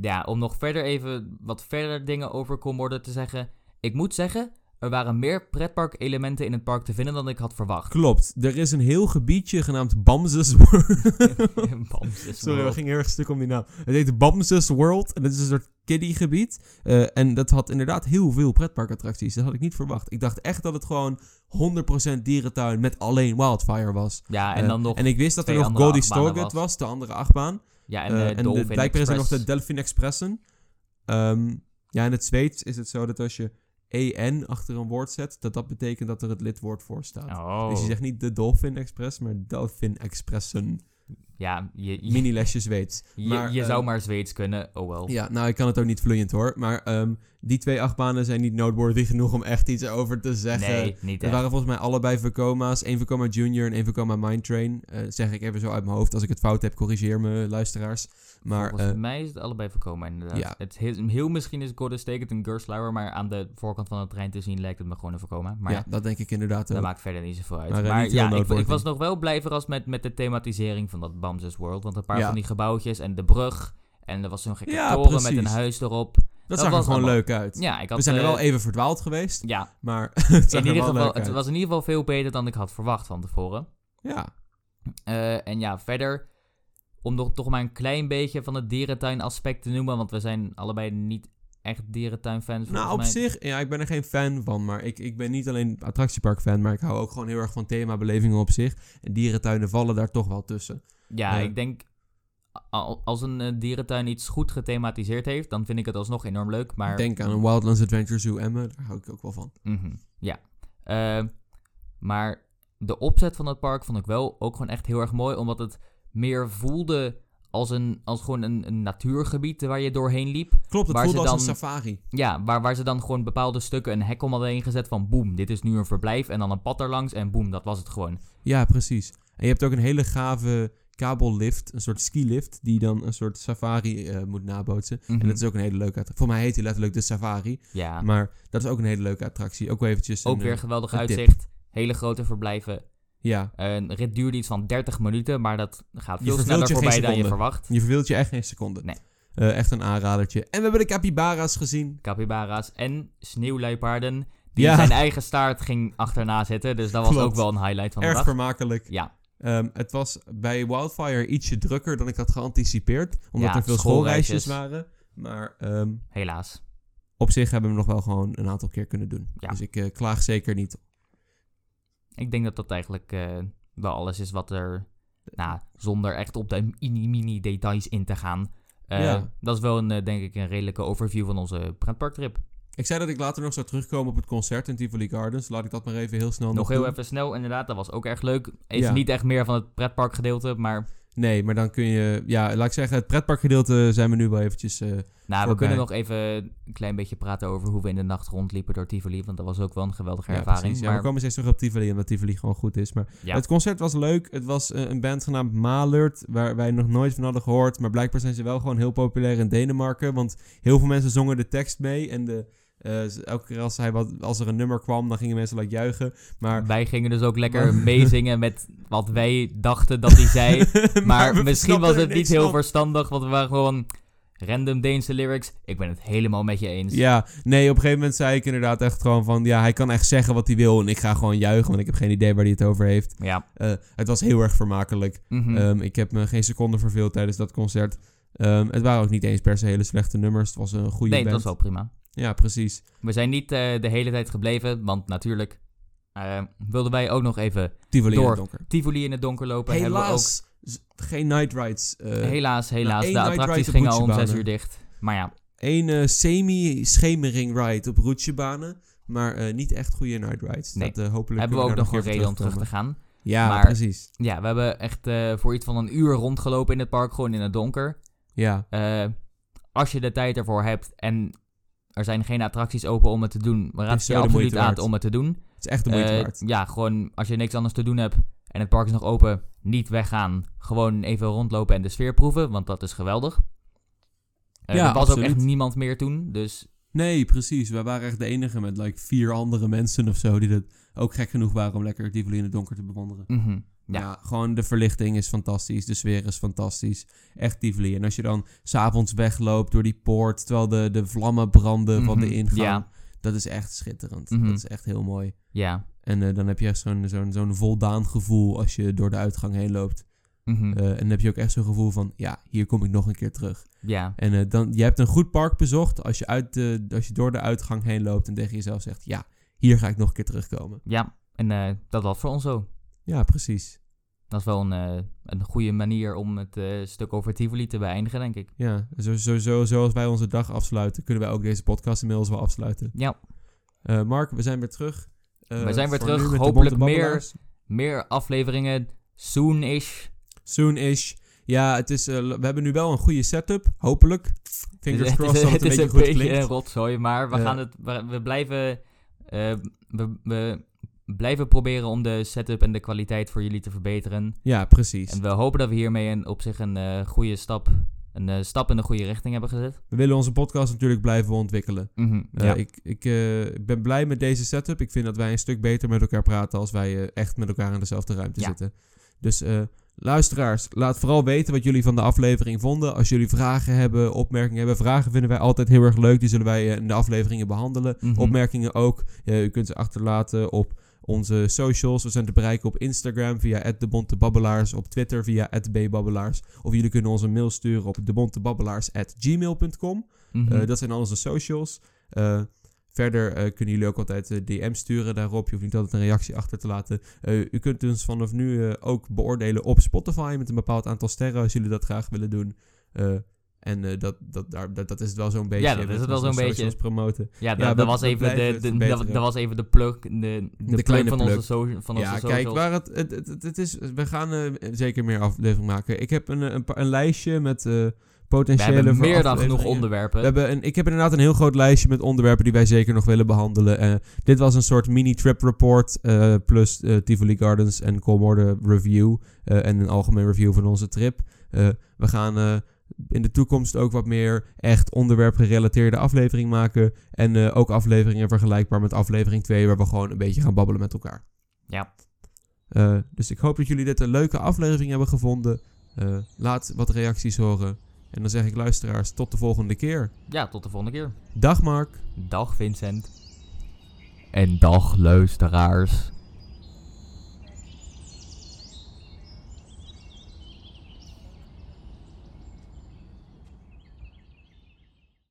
ja, om nog verder even wat verder dingen over Commodore te zeggen. Ik moet zeggen, er waren meer pretpark-elementen in het park te vinden dan ik had verwacht. Klopt. Er is een heel gebiedje genaamd Bamses Bamses Sorry, we gingen heel erg stuk om die naam. Het heet Bamses World. En dat is een soort kiddiegebied. Eh en dat had inderdaad heel veel pretparkattracties. Dat had ik niet verwacht. Ik dacht echt dat het gewoon 100% dierentuin met alleen Wildfire was. Ja, en Eh, dan nog... en ik wist dat er nog Goldie Stoget was. de andere achtbaan. ja, en, de en de, blijkbaar is er nog de Delphin Expressen. Ehm, ja, in het Zweeds is het zo dat als je EN achter een woord zet, dat dat betekent dat er het lidwoord voor staat. Oh, Dus je zegt niet de Dolphin Express, maar Delphin Expressen. Ja, je, je, Mini-lesje Zweeds. je, Maar, je zou maar Zweeds kunnen. Oh wel. Ja, nou, ik kan het ook niet vloeiend hoor. Maar ehm, die twee achtbanen zijn niet noteworthy genoeg om echt iets over te zeggen. nee, niet Het echt. waren volgens mij allebei Vekoma's. Eén Vekoma Junior en één Vekoma Mine Train. Eh, zeg ik even zo uit mijn hoofd. Als ik het fout heb, corrigeer me, luisteraars. Maar Volgens eh, mij is het allebei voorkomen inderdaad. ja. Het heel, heel misschien is State een Gerstlauer, maar aan de voorkant van de trein te zien lijkt het me gewoon een voorkomen. Maar ja, dat denk ik inderdaad dat ook. maakt verder niet zoveel uit. Maar, Maar, ja, ik, ik was nog wel blij verrast met, met de thematisering van dat World. Want een paar Ja. van die gebouwtjes en de brug en er was zo'n gekke Ja, toren met een huis erop. Dat, dat zag er gewoon allemaal- leuk uit. Ja, ik had... We zijn er eh, wel even verdwaald geweest. Ja, Maar het in er ieder wel geval, het was in ieder geval veel beter dan ik had verwacht van tevoren. Ja, Eh, en ja, verder, om nog toch maar een klein beetje van het dierentuin aspect te noemen, want we zijn allebei niet echt dierentuinfans. nou op mij. zich, ja, ik ben er geen fan van. Maar ik, ik ben niet alleen attractiepark fan, maar ik hou ook gewoon heel erg van themabelevingen op zich. En dierentuinen vallen daar toch wel tussen. Ja, ik denk, al- als een eh, dierentuin iets goed gethematiseerd heeft, dan vind ik het alsnog enorm leuk, maar... Denk aan een Wildlands Adventure Zoo Emmen, daar hou ik ook wel van. Mhm, ja. Eh, maar de opzet van het park vond ik wel ook gewoon echt heel erg mooi, omdat het meer voelde als, een, als gewoon een, een natuurgebied waar je doorheen liep. Klopt, het Waar voelde ze als een dan- safari. Ja, waar, waar ze dan gewoon bepaalde stukken een hek om hadden heen gezet van boem, dit is nu een verblijf en dan een pad erlangs en boem, dat was het gewoon. Ja, precies. En je hebt ook een hele gave kabellift, een soort skilift, die dan een soort safari eh, moet nabootsen. Mhm. En dat is ook een hele leuke attractie. Voor mij heet hij letterlijk de safari. Ja, Maar dat is ook een hele leuke attractie. Ook wel eventjes ook een, weer eh, geweldig een tip. uitzicht, hele grote verblijven. Ja, Een rit duurde iets van 30 minuten, maar dat gaat veel sneller voorbij dan je verwacht. je verveelt je echt geen seconde. Nee. Eh, echt een aanradertje. En we hebben de capybara's gezien. Capybara's en sneeuwluipaarden, die Ja. zijn eigen staart ging achterna zitten. Dus dat was Klopt. ook wel een highlight van de Erg dag. vermakelijk. Ja, Ehm, het was bij Wildfire ietsje drukker dan ik had geanticipeerd. Omdat Ja, er veel schoolreisjes. waren. Maar ehm, helaas. op zich hebben we hem nog wel gewoon een aantal keer kunnen doen. Ja. Dus ik eh, klaag zeker niet. Ik denk dat dat eigenlijk eh, wel alles is wat er, nou, zonder echt op de mini-mini details in te gaan. eh, Ja. Dat is wel een, denk ik, een redelijke overview van onze pretparktrip. Ik zei dat ik later nog zou terugkomen op het concert in Tivoli Gardens. Laat ik dat maar even heel snel nog, Nog heel doen. even snel, inderdaad, dat was ook erg leuk. Even Ja. niet echt meer van het pretparkgedeelte, maar Nee, maar dan kun je... Ja, laat ik zeggen, het pretparkgedeelte zijn we nu wel eventjes... eh, nou, we kunnen nog even een klein beetje praten over hoe we in de nacht rondliepen door Tivoli, want dat was ook wel een geweldige ja, ervaring. precies. Ja, maar we komen steeds terug op Tivoli, omdat Tivoli gewoon goed is. Maar ja, het concert was leuk. Het was eh, een band genaamd Malert, waar wij nog nooit van hadden gehoord. Maar blijkbaar zijn ze wel gewoon heel populair in Denemarken. Want heel veel mensen zongen de tekst mee. En de, eh, elke keer als, hij wat, als er een nummer kwam, dan gingen mensen like juichen. Maar, wij gingen dus ook lekker meezingen met wat wij dachten dat hij zei. Maar misschien was het niet heel verstandig, want we waren gewoon... random Deense lyrics. Ik ben het helemaal met je eens. Ja, nee, op een gegeven moment zei ik inderdaad echt gewoon van... Ja, hij kan echt zeggen wat hij wil en ik ga gewoon juichen, want ik heb geen idee waar hij het over heeft. Ja. Eh, het was heel erg vermakelijk. Mhm. Ehm, ik heb me geen seconde verveeld tijdens dat concert. Ehm, het waren ook niet eens per se hele slechte nummers. Het was een goede nee, dat was wel prima. Ja, precies. We zijn niet eh, de hele tijd gebleven, want natuurlijk eh, wilden wij ook nog even Tivoli in Door. het donker. Tivoli in het donker lopen. Hebben we ook Helaas, geen night rides. eh Helaas, helaas. één de attracties gingen al om zes uur dicht. Maar ja, Eén eh, semi-schemering ride op roetjebanen. Maar niet echt goede night rides. Nee. Dat, hopelijk hebben we ook nog een reden om terug te gaan. Ja, Maar- precies. Ja, we hebben echt voor iets van een uur rondgelopen in het park, gewoon in het donker. Ja, als je de tijd ervoor hebt en er zijn geen attracties open om het te doen, we raden je absoluut aan waard. om het te doen. het is echt de moeite Eh, waard. ja, gewoon als je niks anders te doen hebt en het park is nog open, niet weggaan. Gewoon even rondlopen en de sfeer proeven, want dat is geweldig. Eh, Ja, er was ook echt niemand meer toen, dus Nee, precies. Wij waren echt de enige met like, vier andere mensen of zo... die dat ook gek genoeg waren om lekker Tivoli in het donker te bewonderen. mhm, Ja. ja. gewoon de verlichting is fantastisch. De sfeer is fantastisch. Echt Tivoli. En als je dan s'avonds wegloopt door die poort... terwijl de, de vlammen branden van de Mhm, ingang... Ja, dat is echt schitterend. Mhm. Dat is echt heel mooi. ja. En eh, dan heb je echt zo'n zo'n zo'n voldaan gevoel... als je door de uitgang heen loopt. mhm, Eh, en dan heb je ook echt zo'n gevoel van... ja, hier kom ik nog een keer terug. ja. En eh, dan, je hebt een goed park bezocht... Als je, uit de, als je door de uitgang heen loopt... en tegen jezelf zegt... ja, hier ga ik nog een keer terugkomen. Ja, en dat was voor ons zo. Ja, precies. Dat is wel een, eh, een goede manier om het eh, stuk over Tivoli te beëindigen, denk ik. Ja, zo, zo, zo, zoals wij onze dag afsluiten... kunnen wij ook deze podcast inmiddels wel afsluiten. Ja, Eh, Mark, we zijn weer terug. We zijn weer terug. Hopelijk meer. Meer afleveringen, soon-ish. Soon-ish. Ja, het is, we hebben nu wel een goede setup. Hopelijk. Fingers het crossed dat het, het een beetje goed klinkt. een rotzooi, maar we, gaan het, we, we blijven... we, we blijven proberen om de setup en de kwaliteit voor jullie te verbeteren. Ja, precies. En we hopen dat we hiermee een, op zich een eh, goede stap, een eh, stap in de goede richting hebben gezet. We willen onze podcast natuurlijk blijven ontwikkelen. Mhm, Eh, ja. ik, ik ik ben blij met deze setup. Ik vind dat wij een stuk beter met elkaar praten als wij echt met elkaar in dezelfde ruimte Ja. zitten. Dus luisteraars, laat vooral weten wat jullie van de aflevering vonden. Als jullie vragen hebben, opmerkingen hebben. Vragen vinden wij altijd heel erg leuk. Die zullen wij in de afleveringen behandelen. Mhm. Opmerkingen ook. U kunt ze achterlaten op onze socials. We zijn te bereiken op Instagram via @debontebabbelaars, op Twitter via @bbabbelaars. Of jullie kunnen ons een mail sturen op debontebabbelaars@gmail.com. Mhm. Eh, dat zijn al onze socials. Eh, verder eh, kunnen jullie ook altijd DM sturen daarop. Je hoeft niet altijd een reactie achter te laten. U kunt ons vanaf nu ook beoordelen op Spotify met een bepaald aantal sterren als jullie dat graag willen doen. Eh, en eh, dat, dat, daar, dat, dat is het wel zo'n beetje. Ja, dat is het wel zo'n beetje. promoten. ja, dat, ja, dat we- was even de, dat, was even de plug, de, de, plug kleine van, plug. Onze, so, van onze ja, socials. kijk, waar het, het, het, is, we gaan eh, zeker meer afleveringen maken. Ik heb een, een, pa- een lijstje met eh, we potentiële hebben meer dan genoeg onderwerpen. We hebben een, ik heb inderdaad een heel groot lijstje met onderwerpen die wij zeker nog willen behandelen. Eh, dit was een soort mini-trip report eh, plus eh, Tivoli Gardens en Colmore review eh, en een algemeen review van onze trip. Eh, we gaan eh, in de toekomst ook wat meer echt onderwerpgerelateerde aflevering maken. En eh, ook afleveringen vergelijkbaar met aflevering 2 waar we gewoon een beetje gaan babbelen met elkaar. Ja. Eh, dus ik hoop dat jullie dit een leuke aflevering hebben gevonden. Eh, laat wat reacties horen. En dan zeg ik luisteraars, tot de volgende keer. ja, tot de volgende keer. Dag Mark. Dag Vincent. En dag luisteraars.